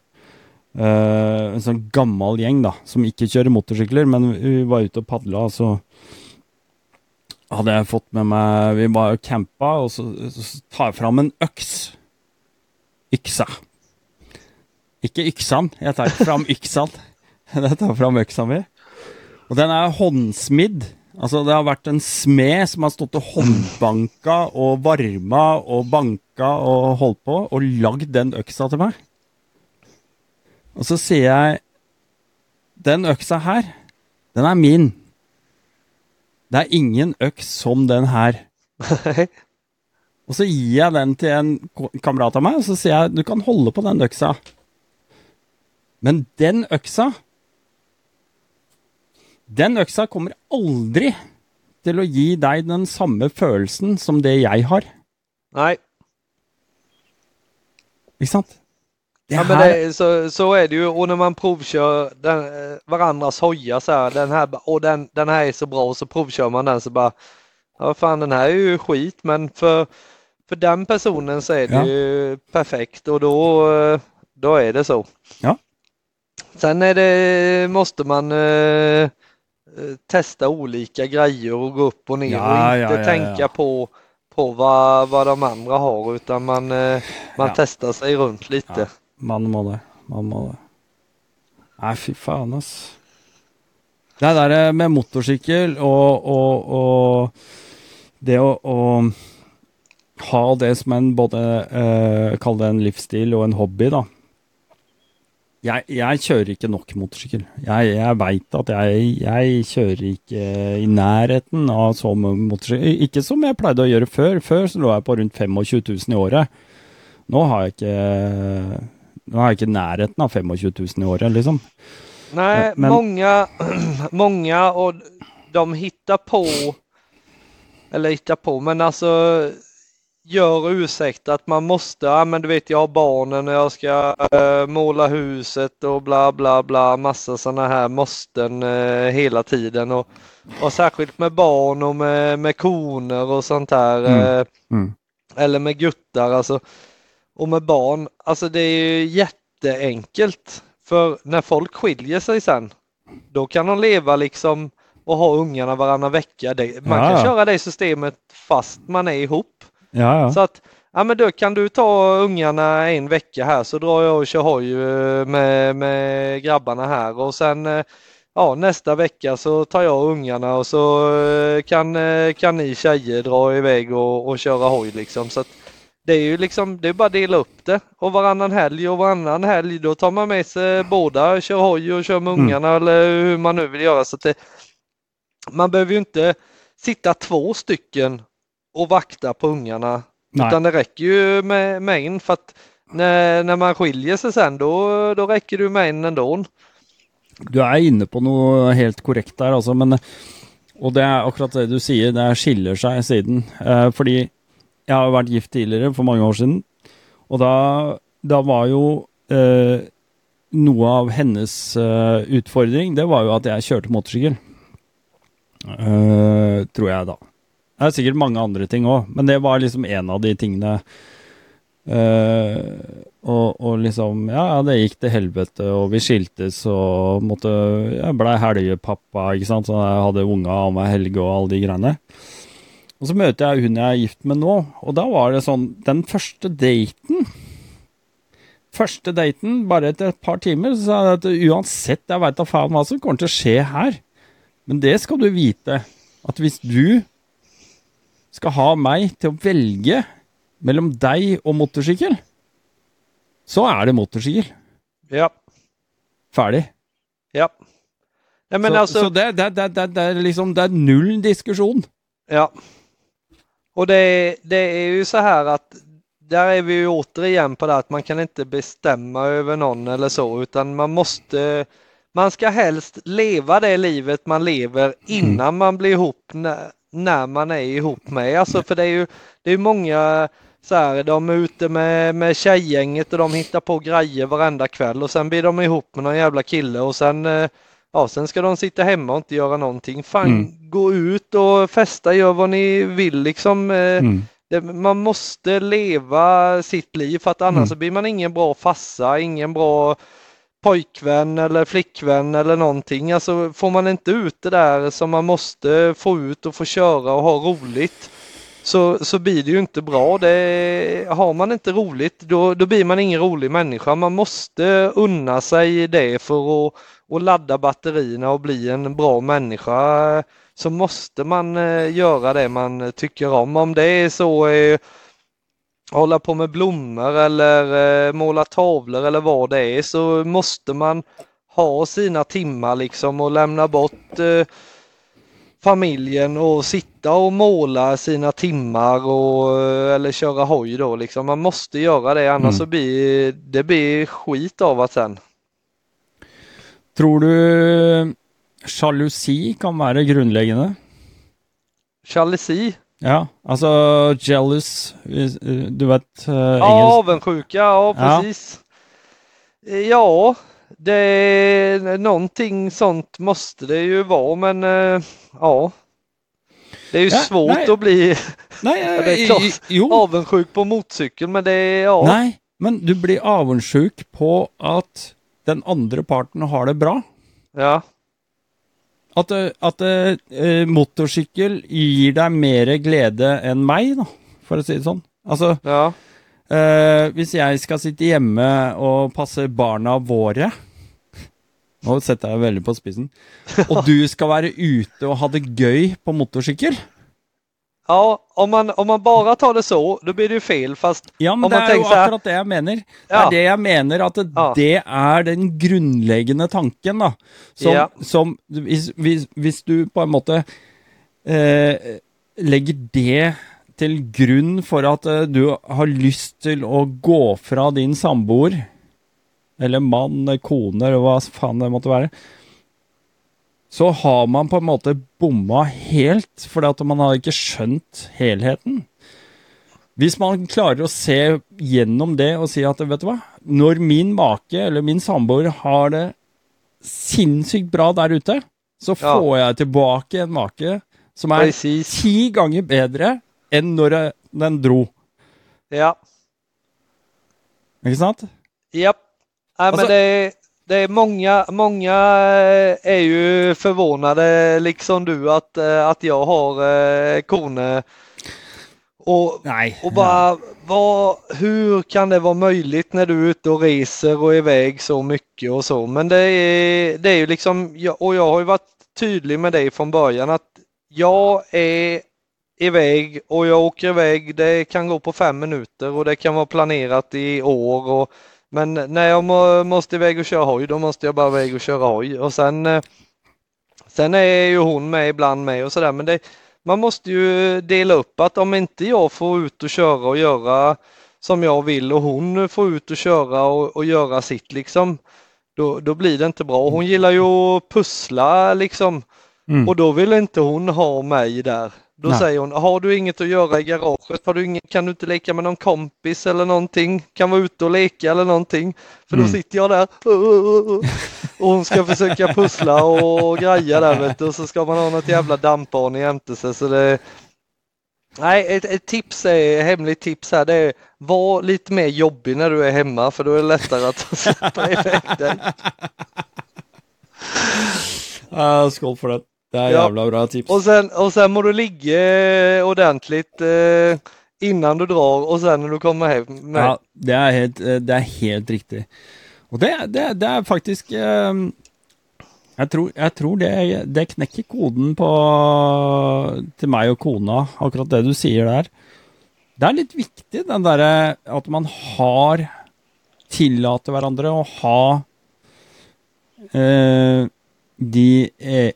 Uh, en sånn gammel gjeng da, som ikke kjører motorsykler, men vi var ute og padla, og så hadde jeg fått med meg Vi var og campa, og så, så tar jeg fram en øks. Yxa. Ikke yxan, Jeg tar fram yxan. Jeg tar fram øksa mi. Og den er håndsmidd. Altså, det har vært en smed som har stått og håndbanka og varma og banka og holdt på, og lagd den øksa til meg. Og så sier jeg Den øksa her, den er min. Det er ingen øks som den her. Og så gir jeg den til en kamerat av meg, og så sier jeg du kan holde på den øksa. Men den øksa Den øksa kommer aldri til å gi deg den samme følelsen som det jeg har. Nej, Ikke sant? Det ja, men det, så, så är det ju och när man provkör den, eh, varandras hojar så här, den här och den, den här är så bra och så provkör man den så bara Ja fan den här är ju skit men för, för den personen så är det Ja. ju perfekt och då, då är det så. Ja. Sen är det, måste man eh, testa olika grejer och gå upp och ner Ja, och inte tänka på, på vad, vad de andra har utan man, eh, man testar sig runt lite. Man må det. Man må det. Nei, fy faen, ass. Det der med motorsykkel og, og, og det å, å ha det som en både eh, Kall det en livsstil og en hobby, da. Jeg, jeg kjører ikke nok motorsykkel. Jeg, jeg veit at jeg, jeg kjører ikke i nærheten av så mye motorsykkel. Ikke som jeg pleide å gjøre før. Før så lå jeg på rundt 25 000 i året. Nå har jeg ikke Nå har jeg ikke nærheten av 25 000 i året, liksom. Nej, Eh, men- många, många och de hittar på, eller hittar på, men alltså gör ursäkt att man måste, ja men du vet jag har barnen och jag ska eh, måla huset och bla bla bla, massa sådana här måsten eh, hela tiden och, och särskilt med barn och med, med koner och sånt här. Mm. Eh, Mm. eller med guttar alltså. Och med barn, alltså det är ju jätteenkelt. För när folk skiljer sig sen, då kan de leva liksom och ha ungarna varannan vecka. Man kan ja. köra det systemet fast man är ihop. Ja, ja. Så att, ja men då kan du ta ungarna en vecka här så drar jag och kör hoj eh, med, med grabbarna här och sen eh, ja, nästa vecka så tar jag ungarna och så eh, kan, kan ni tjejer dra iväg och, och köra hoj liksom. Så att det är ju liksom, det är bara att dela upp det och varannan helg och varannan helg då tar man med sig båda, kör hoj och kör med Mm. ungarna eller hur man nu vill göra. Så det, man behöver ju inte sitta två stycken och vakta på ungarna Nej. utan det räcker ju med, med en för att när, när man skiljer sig sen då, då räcker det med en ändå. Du er inne på noe helt korrekt der, altså. Men, og det er akkurat det du sier, det skiller seg siden. Eh, fordi jeg har vært gift tidligere, for mange år siden. Og da, da var jo eh, noe av hennes eh, utfordring, det var jo at jeg kjørte motorsykkel. Eh, tror jeg, da. Det er sikkert mange andre ting òg, men det var liksom en av de tingene. Uh, og, og liksom Ja, ja, det gikk til helvete, og vi skiltes og måtte Jeg blei helgepappa, ikke sant, så jeg hadde unga annenhver Helge og alle de greiene. Og så møter jeg hun jeg er gift med nå, og da var det sånn Den første daten Første daten, bare etter et par timer, så sa jeg at uansett, jeg veit da faen hva som kommer til å skje her, men det skal du vite, at hvis du skal ha meg til å velge mellom deg og motorsykkel, så er det motorsykkel. Ja, Ferdig. ja. Nej, men så alltså, så det, det, det, det, det er liksom Det er null diskusjon. ja. Och det, det är ju så här att där är vi ju återigen på det att man kan inte bestämma över någon eller så utan man måste man ska helst leva det livet man lever innan mm. man blir ihop när, när man är ihop med. Alltså för det är ju det är många så här, de är ute med, med tjejgänget och de hittar på grejer varenda kväll och sen blir de ihop med någon jävla kille och sen eh, Ja, sen ska de sitta hemma och inte göra någonting. Fan, mm. gå ut och festa, gör vad ni vill liksom. Eh, mm. Det, man måste leva sitt liv för att annars mm. så blir man ingen bra fassa, ingen bra pojkvän eller flickvän eller någonting. Alltså får man inte ut det där som man måste få ut och få köra och ha roligt så, så blir det ju inte bra. Det, har man inte roligt då, då blir man ingen rolig människa. Man måste unna sig det för att och ladda batterierna och bli en bra människa så måste man eh, göra det man tycker om. Om det är så eh, hålla på med blommor eller eh, måla tavlor eller vad det är så måste man ha sina timmar liksom och lämna bort eh, familjen och sitta och måla sina timmar och, eh, eller köra hoj då liksom. Man måste göra det annars mm. så blir det blir skit av att sen. Tror du jalusi kan vara grundläggande? Jalusi? Ja, alltså jealous, du vet uh, Ja, avundsjuka, ja precis. Ja. ja, det är någonting sånt måste det ju vara men uh, ja. Det är ju ja, svårt nej. att bli nej, ja, det är klart, jo. avundsjuk på motorcykel men det är ja. Nej, men du blir avundsjuk på att den andra parten har det bra. Ja. At, at uh, motorsykkel gir deg mer glede enn meg, da, for å si det sånn. Altså, ja. uh, hvis jeg skal sitte hjemme og passe barna våre Nå setter jeg veldig på spissen. Og du skal være ute og ha det gøy på motorsykkel Ja, om man, om man bara tar det så, då blir det ju fel. Fast ja, men om det man är ju akkurat det jag menar. Det ja. är det jag menar, att det, ja. det är den grundläggande tanken. Då, som, ja. som hvis, du på en måte eh, lägger det till grund för att eh, du har lust till att gå från din samboer, eller man, kone, eller vad fan det måtte vara så har man på en måte bomma helt, fordi at man har ikke skjønt helheten. Hvis man klarer å se gjennom det og si at vet du hva, når min make eller min samboer har det sinnssykt bra der ute, så får ja. jeg tilbake en make som er Precis. ti ganger bedre enn når den dro. Ja. Ikke sant? Ja. Alltså, men det, det är många, många eh, är ju förvånade liksom du att, eh, att jag har eh, Kone. Och, Nej. och bara, vad, hur kan det vara möjligt när du är ute och reser och är iväg så mycket och så. Men det är, det är ju liksom, och jag har ju varit tydlig med dig från början att jag är iväg och jag åker iväg, det kan gå på fem minuter och det kan vara planerat i år och men när jag må, måste iväg och köra hoj, då måste jag bara iväg och köra hoj. Och sen, eh, sen är ju hon med ibland med och sådär. Men det, man måste ju dela upp att om inte jag får ut och köra och göra som jag vill och hon får ut och köra och, och göra sitt liksom. Då, då blir det inte bra. Hon gillar ju att pussla liksom. Mm. Och då vill inte hon ha mig där. Då Nej. säger hon, har du inget att göra i garaget? Har du ingen, kan du inte leka med någon kompis eller någonting? Kan vara ute och leka eller någonting? För då mm. sitter jag där och hon ska försöka pussla och greja där vet du. Och så ska man ha något jävla dampbarn jämte sig. Så det... Nej, ett, ett tips är, hemligt tips här, det är var lite mer jobbig när du är hemma för då är det lättare att släppa iväg dig. Uh, skål för det. Det är ja. jävla bra tips. Och sen, och sen må du ligga eh, ordentligt eh, innan du drar och sen när du kommer hem. Nej. Ja, det är helt, eh, det är helt riktigt. Och det, det, det är faktiskt eh, jag tror, jag tror det, det knäcker koden på, till mig och kona, akkurat det du säger där. Det är lite viktigt den där att man har tillåter varandra att ha eh, de eh,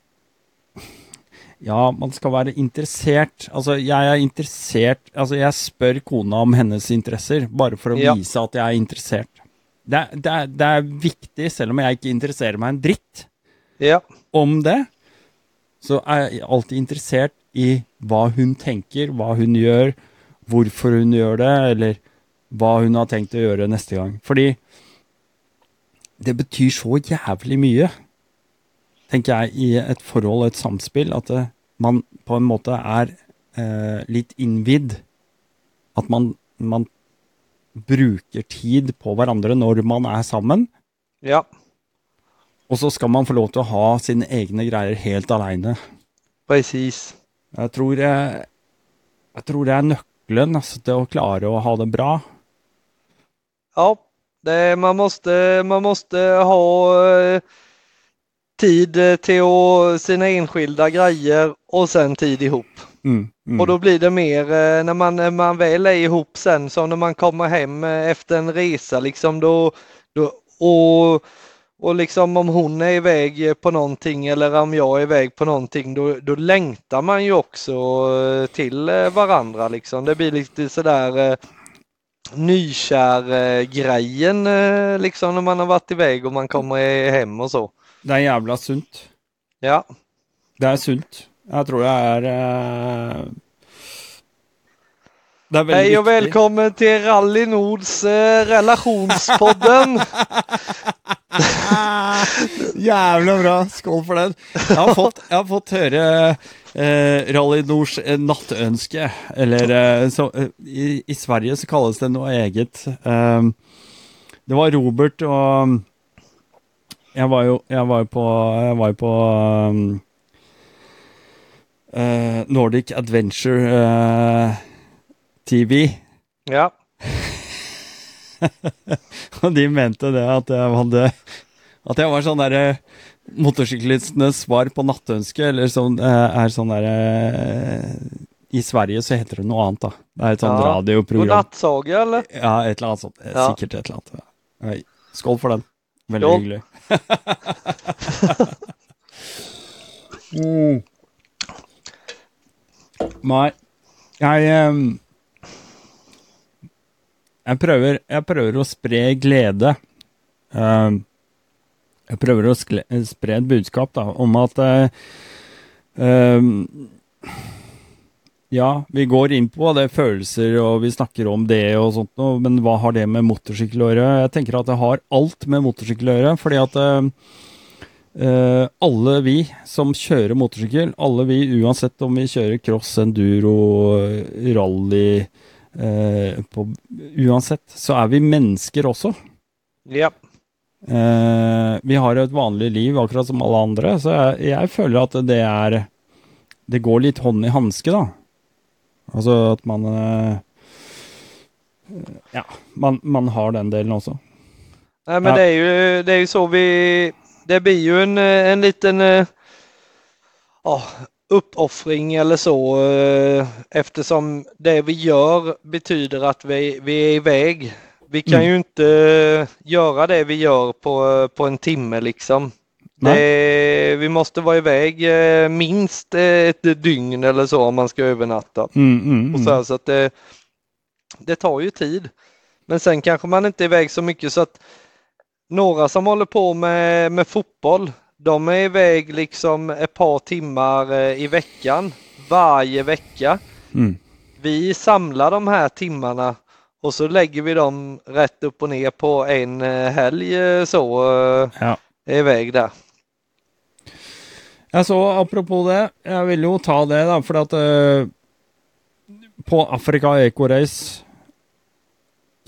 Ja, man skal være interessert. Altså, jeg er interessert Altså, jeg spør kona om hennes interesser, bare for å Ja. vise at jeg er interessert. Det, er- det, er, det er viktig, selv om jeg ikke interesserer meg en dritt Ja, om det, så er jeg alltid interessert i hva hun tenker, hva hun gjør, hvorfor hun gjør det, eller hva hun har tenkt å gjøre neste gang. Fordi det betyr så jævlig mye, tenker jeg, i et forhold og et samspill, at det, man på en måte er eh, litt innvidd. At man, man bruker tid på hverandre når man er sammen. ja, Og så skal man få lov til å ha sine egne greier helt aleine. precis. Jeg tror, jeg, jeg tror det er nøkkelen altså, til å klare å ha det bra. Ja, det, man, måste, man måste ha eh, tid eh, till å- sina enskilda grejer och sen tid ihop. Mm, mm. Och då blir det mer eh, när man, när man väl är ihop sen, som när man kommer hem eh, efter en resa liksom då, då och, och liksom om hon är iväg på någonting eller om jag är iväg på någonting då, då längtar man ju också till varandra liksom. Det blir lite sådär nykär-grejen liksom när man har varit iväg och man kommer hem och så. Det er jævla sunt. Ja, Det er sunt. Jeg tror det er eh, Det er veldig hej och välkommen till Rally Nords eh, relationspodden. Jævla bra. Skål for den. Jeg har fått, jeg har fått høre eh, Rally Nords eh, nattønske. Eller eh, så, eh, i, I Sverige så kalles det noe eget. Eh, det var Robert og Jeg var jo, jeg var jo på, jeg var jo på um, eh, Nordic Adventure eh, TV. Ja, Og de mente det at jeg hadde At jeg var sånn derre motorsyklistenes svar på nattønske, eller eh, er sånn derre I Sverige så heter det noe annet, da. Det er et sånt Ja. radioprogram. godnattsaga eller? Ja, et eller annet sånt. Eh, Ja. Sikkert et eller annet. Skål for den. Veldig Skål. hyggelig mm. Nej, jeg um, ehm, jeg prøver, jeg prøver å spre glede. Um, ehm, jeg prøver å skle, spre et budskap da, om at uh, eh, um, ehm, ja, vi går inn på det følelser, og vi snakker om det og sånt noe, men hva har det med motorsykkel å gjøre? Jeg tenker at det har alt med motorsykkel å gjøre, fordi at eh, alle vi som kjører motorsykkel, alle vi uansett om vi kjører cross, enduro, rally, på, uansett, så er vi mennesker også. Ja, Eh, vi har et vanlig liv akkurat som alle andre, så jeg, jeg føler at det er Det går litt hånd i hanske, da. Altså at man eh, Ja, man, man har den delen også. Nej, men Ja. det, är ju, det är ju så vi... Det blir ju en, eh, en liten eh, ja, uppoffring eller så eftersom det vi gör betyder att vi, vi är iväg. Vi kan Mm. ju inte göra det vi gör på, på en timme liksom. Det, vi måste vara iväg eh, minst eh, ett dygn eller så om man ska övernatta. Mm, mm, Och mm. så, här, så att det, det tar ju tid. Men sen kanske man inte är iväg så mycket så att några som håller på med, med fotboll, de är iväg liksom ett par timmar eh, i veckan, varje vecka. Mm. Vi samlar de här timmarna och så lägger vi dem rätt upp och ner på en eh, helg eh, så eh, Ja. iväg där. Alltså, jeg så, apropos det, jeg vil jo ta det, da, for at uh, eh, På Afrika Eco Race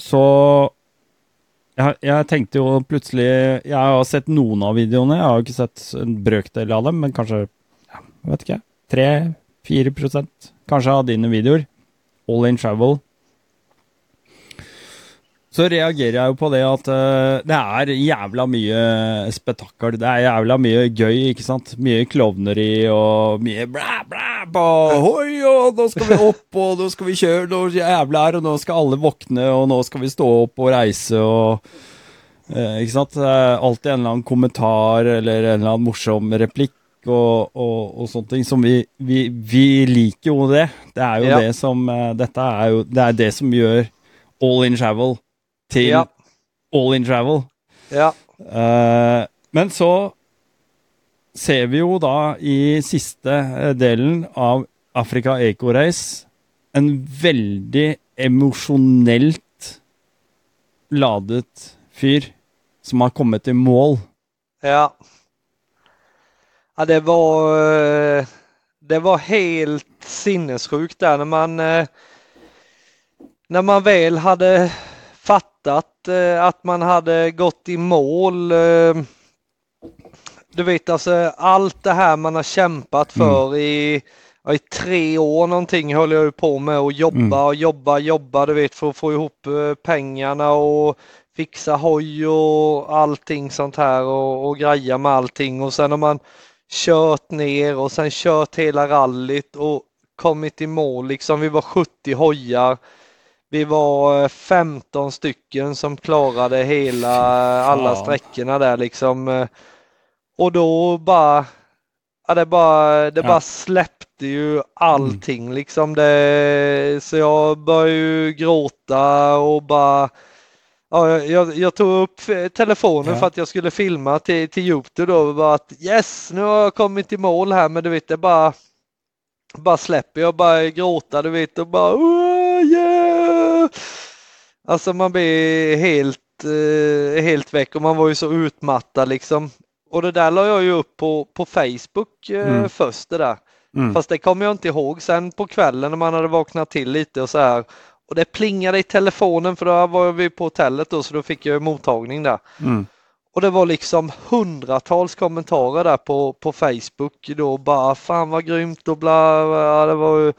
så jeg, jeg tenkte jo plutselig Jeg har sett noen av videoene, jeg har jo ikke sett en brøkdel av dem, men kanskje ja, jeg vet ikke, 3-4 kanskje av dine videoer. All in travel. Så reagerer jeg jo på det at eh, det er jævla mye spetakkel. Det er jævla mye gøy, ikke sant? Mye klovneri og mye blæ, blæ, bå, hoi, og nå skal vi opp, og nå skal vi kjøre noe jævla her, og nå skal alle våkne, og nå skal vi stå opp og reise, og eh, Ikke sant? Alltid en eller annen kommentar eller en eller annen morsom replikk, og, og, og sånne ting, som vi, vi, vi liker jo det. Det er jo Ja. det som eh, Dette er jo det er det som gjør All in travel til Ja. All in travel. Ja, Eh, men så ser vi jo da i siste eh, delen av Afrika Eco Race en veldig emosjonelt ladet fyr som har kommet i mål. ja. Ja, det var, eh, det var helt sinnessjukt där när man, när man väl hade fattat eh, att man hade gått i mål. eh, Du vet alltså allt det här man har kämpat för i, ja, i tre år någonting höll jag ju på med och jobba och jobba, jobba du vet för att få ihop eh, pengarna och fixa hoj och allting sånt här och, och greja med allting och sen har man kört ner och sen kört hela rallyt och kommit i mål liksom. Vi var 70 hojar. Vi var eh, 15 stycken som klarade hela alla fan. sträckorna där liksom. eh, Och då bara, ja, det bara, det Ja. bara släppte ju allting liksom. Det, så jag började ju gråta och bara Ja, jag, jag, tog upp eh, telefonen Ja. för att jag skulle filma till, till Youtube då och bara att yes, nu har jag kommit i mål här men du vet det bara bara släpper jag bara gråta du vet och bara "Åh, yeah! Alltså man blir helt, eh, helt väck och man var ju så utmattad liksom. Och det där la jag ju upp på, på Facebook eh, Mm. först det där. Mm. Fast det kommer jag inte ihåg sen på kvällen när man hade vaknat till lite och så här. Och det plingade i telefonen för då var vi på hotellet då så då fick jag mottagning där. Mm. Och det var liksom hundratals kommentarer där på, på Facebook då bara fan vad grymt och bla, ja, det var ju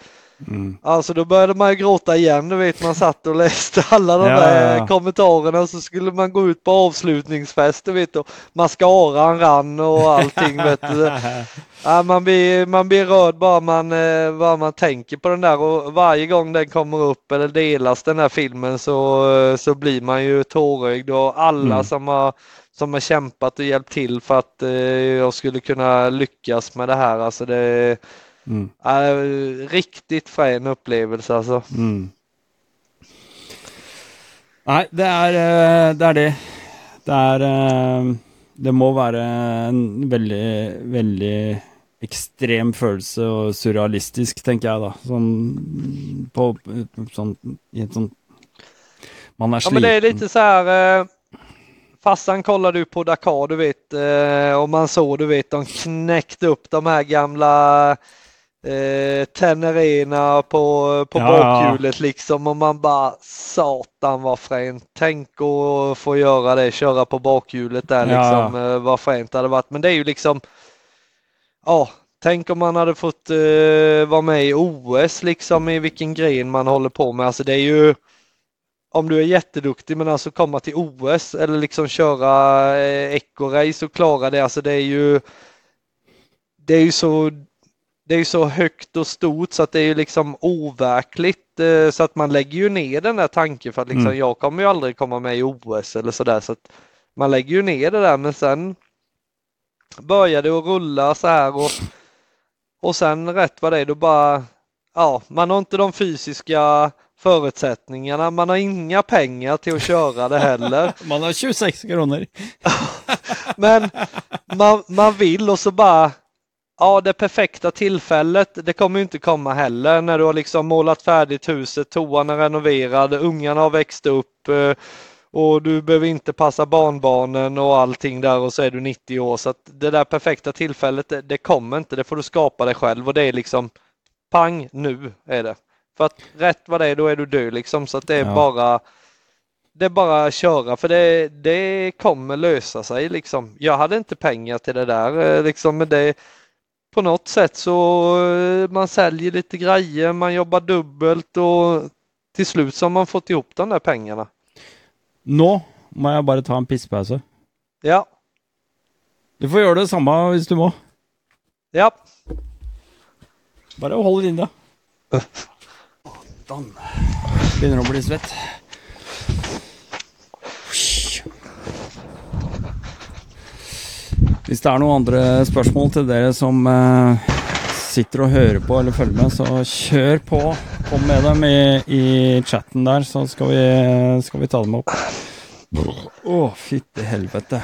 Mm. Alltså då började man ju gråta igen, du vet man satt och läste alla de Ja, där ja, ja. kommentarerna så skulle man gå ut på avslutningsfest, du vet och mascaran rann och allting vet du. Ja, man, blir, man blir rörd bara man, eh, bara man tänker på den där och varje gång den kommer upp eller delas den här filmen så, eh, så blir man ju tårögd och alla Mm. som, har, som har kämpat och hjälpt till för att eh, jag skulle kunna lyckas med det här. Alltså det Mm. är riktigt frän upplevelse alltså. Mm. Nei, det er eh, det. Er det. det er eh, Det må være en veldig, veldig ekstrem følelse og surrealistisk, tenker jeg da. Sånn på sånn i et sånn Man Ja sliten. men det är lite så här eh, Farsan kollade ju på Dakar du vet eh, och man såg du vet de knäckte upp de här gamla eh, Tenerena på, på Ja, bakhjulet liksom och man bara satan vad fränt. Tänk att få göra det, köra på bakhjulet där Ja, liksom. Eh, vad fränt det hade varit. Men det är ju liksom Ja, tänk om man hade fått eh, vara med i OS liksom i vilken gren man håller på med. Alltså det är ju om du är jätteduktig men alltså komma till OS eller liksom köra eh, eco-race och klara det, alltså det är ju det är ju så det är ju så högt och stort så att det är ju liksom overkligt eh, så att man lägger ju ner den där tanken för att liksom Mm. jag kommer ju aldrig komma med i OS eller sådär så att man lägger ju ner det där men sen började det att rulla så här och och sen rätt vad det är då bara ja man har inte de fysiska förutsättningarna man har inga pengar till att köra det heller Man har 26 kroner. men man, man vill och så bara Ja, det perfekta tillfället, det kommer inte komma heller när du har liksom målat färdigt huset, toan är renoverad, ungarna har växt upp eh, och du behöver inte passa barnbarnen och allting där och så är du 90 år. Så att det där perfekta tillfället, det, det kommer inte, det får du skapa dig själv och det är liksom pang, nu är det. För att rätt vad det är, då är du död liksom. Så att det är Ja. bara det är bara att köra för det, det kommer lösa sig liksom. Jag hade inte pengar till det där eh, liksom men det på något sätt så eh, man säljer lite grejer, man jobbar dubbelt och till slut så har man fått ihop de där pengarna. Nå må jeg bare ta en pisspause. Ja, Du får gjøre det samme hvis du må. ja. Hold det inne. Satan. Begynner å bli svett. Hvis det er noen andre spørsmål til dere som eh, sitter og hører på eller følger med, så kjør på. Kom med dem i, i chatten der, så skal vi, skal vi ta dem opp. Å, fytti helvete.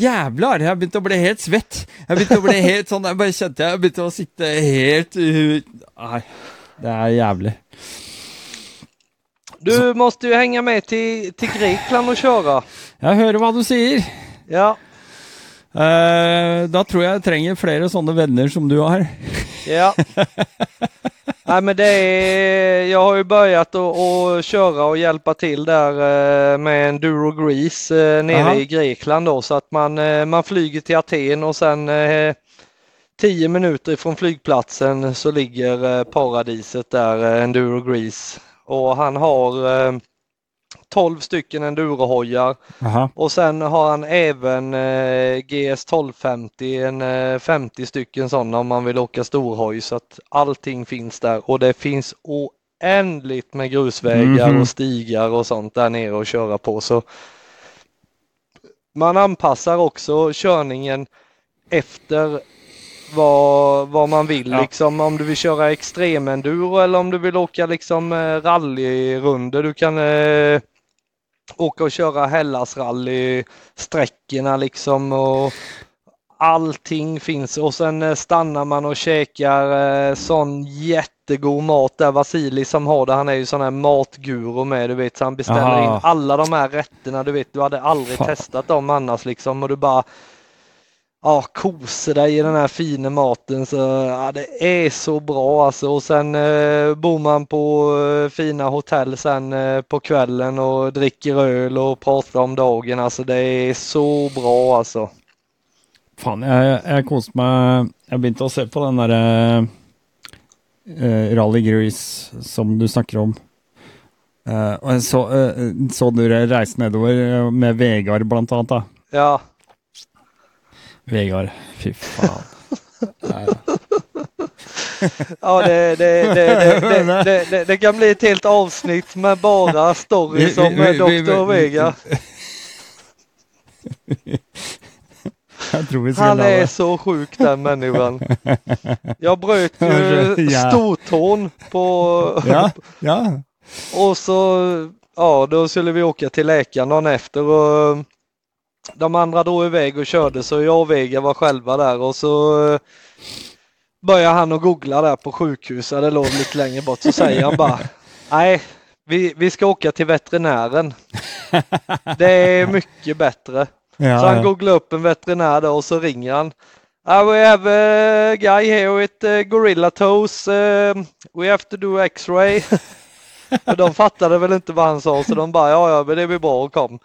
Jævlar! Jeg begynte å bli helt svett. Jeg begynte å bli helt sånn Jeg bare kjente jeg begynte å sitte helt Nei, det er jævlig. Du måste ju hänga med till, till Grekland och köra. Jeg hører hva du sier. Ja, Eh, da tror jeg jeg trenger flere sånne venner som du har. ja. Nej men det är, jag har ju börjat att, köra och hjälpa till där eh, med Enduro Grease eh, nere Aha. i Grekland då så att man, man flyger till Aten och sen eh, 10 minuter ifrån flygplatsen så ligger paradiset där, Enduro Grease. Och han har 12 stycken endurohojar Aha. och sen har han även eh, GS 1250, en eh, 50 stycken sådana om man vill åka storhoj så att allting finns där och det finns oändligt med grusvägar Mhm. och stigar och sånt där nere att köra på så man anpassar också körningen efter vad, vad man vill Ja. liksom om du vill köra extremenduro eller om du vill åka liksom eh, rallyrunder. Du kan eh, åka och köra Hellasrally sträckorna liksom och allting finns och sen eh, stannar man och käkar eh, sån jättegod mat där Vasili som har det, han är ju sån här matguru med du vet så han beställer Aha. in alla de här rätterna du vet du hade aldrig Fan. testat dem annars liksom och du bara ja, koser dig i den här fina maten så ja, det är så bra alltså och sen eh, bor man på eh, fina hotell sen eh, på kvällen och dricker öl och pratar om dagen alltså det är så bra alltså. Faen, jeg, jeg koste Jeg begynte å se på den derre uh, Rally Grease som du snakker om. Eh, jeg så, eh, så dere reise nedover eh, med Vegard, blant annet. da. Ja, Vegard, fy faen. ja det, det, det, det, kan bli ett helt avsnitt med bara stories om eh, Dr. Vega. Han är så sjuk den människan. Jag bröt ju stortån på Ja, ja. Och så, ja då skulle vi åka till läkaren dagen efter och de andra drog iväg och körde så jag och Vega var själva där och så eh, började han att googla där på sjukhuset, det låg lite längre bort, så säger han bara Nej, vi, vi ska åka till veterinären. Det är mycket bättre. ja, Så han ja. googlar upp en veterinär då och så ringer han. Uh, we have a guy here with uh, gorilla toes. Uh, we have to do x-ray. de fattade väl inte vad han sa så de bara ja ja men det blir bra och kom.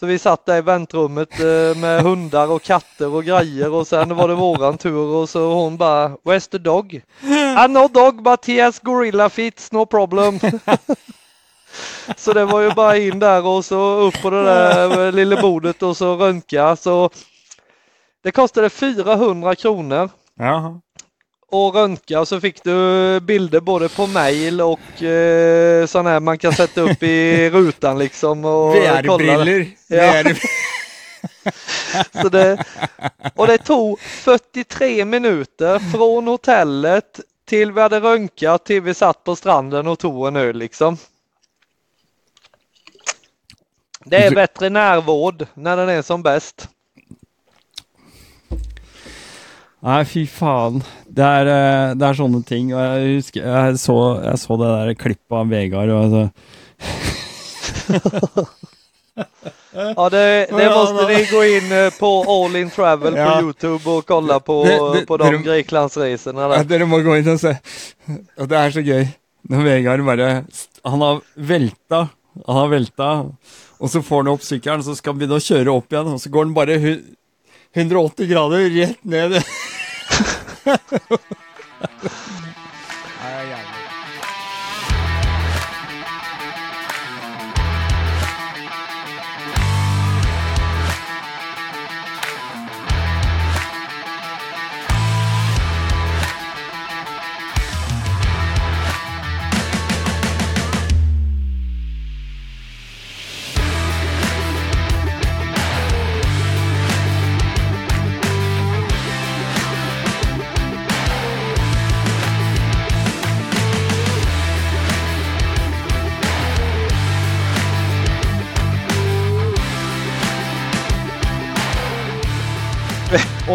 Så vi satt där i väntrummet eh, med hundar och katter och grejer och sen var det våran tur och så hon bara Where's the dog? Ah no dog but he has gorilla feet, no problem. så det var ju bara in där och så upp på det där eh, lilla bordet och så röntga så det kostade 400 kronor Jaha och röntga och så fick du bilder både på mail och eh, sådana här man kan sätta upp i rutan liksom. VR-briller. Ja. VR Så det, och det tog 43 minuter från hotellet till vi hade röntgat till vi satt på stranden och tog en öl liksom. Det är veterinärvård när den är som bäst. Nei, fy faen. Det er, eh, det er sånne ting. Og jeg husker jeg så, jeg så det der klippet av Vegard. Og så, Ja, det, det Ja, måste ja. ni gå in eh, på All In Travel Ja. på Youtube och kolla på, Det- det- på de det- Greklandsresorna ja, där. dere må gå inn og se. Og det er så gøy. Når Vegard bare Han har velta. Han har velta. Og så får han opp sykkelen, så skal han å kjøre opp igjen. Og så går han bare hu- 180 grader rätt ner.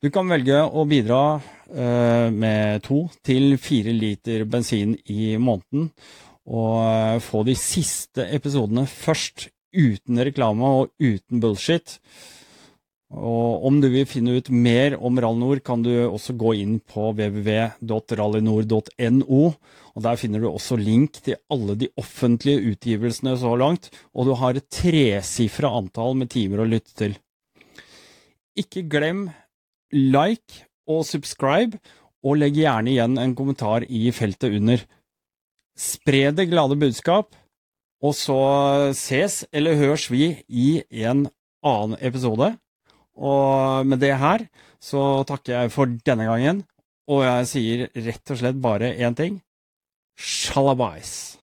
Du kan velge å bidra eh, med to til fire liter bensin i måneden, og eh, få de siste episodene først, uten reklame og uten bullshit. Og om du vil finne ut mer om Rallynor, kan du også gå inn på www.rallynor.no. og Der finner du også link til alle de offentlige utgivelsene så langt, og du har et tresifra antall med timer å lytte til. Ikke glem like og subscribe, og legg gjerne igjen en kommentar i feltet under. Spre det glade budskap, og så ses eller høres vi i en annen episode. Og med det her så takker jeg for denne gangen, og jeg sier rett og slett bare én ting. Shalabais.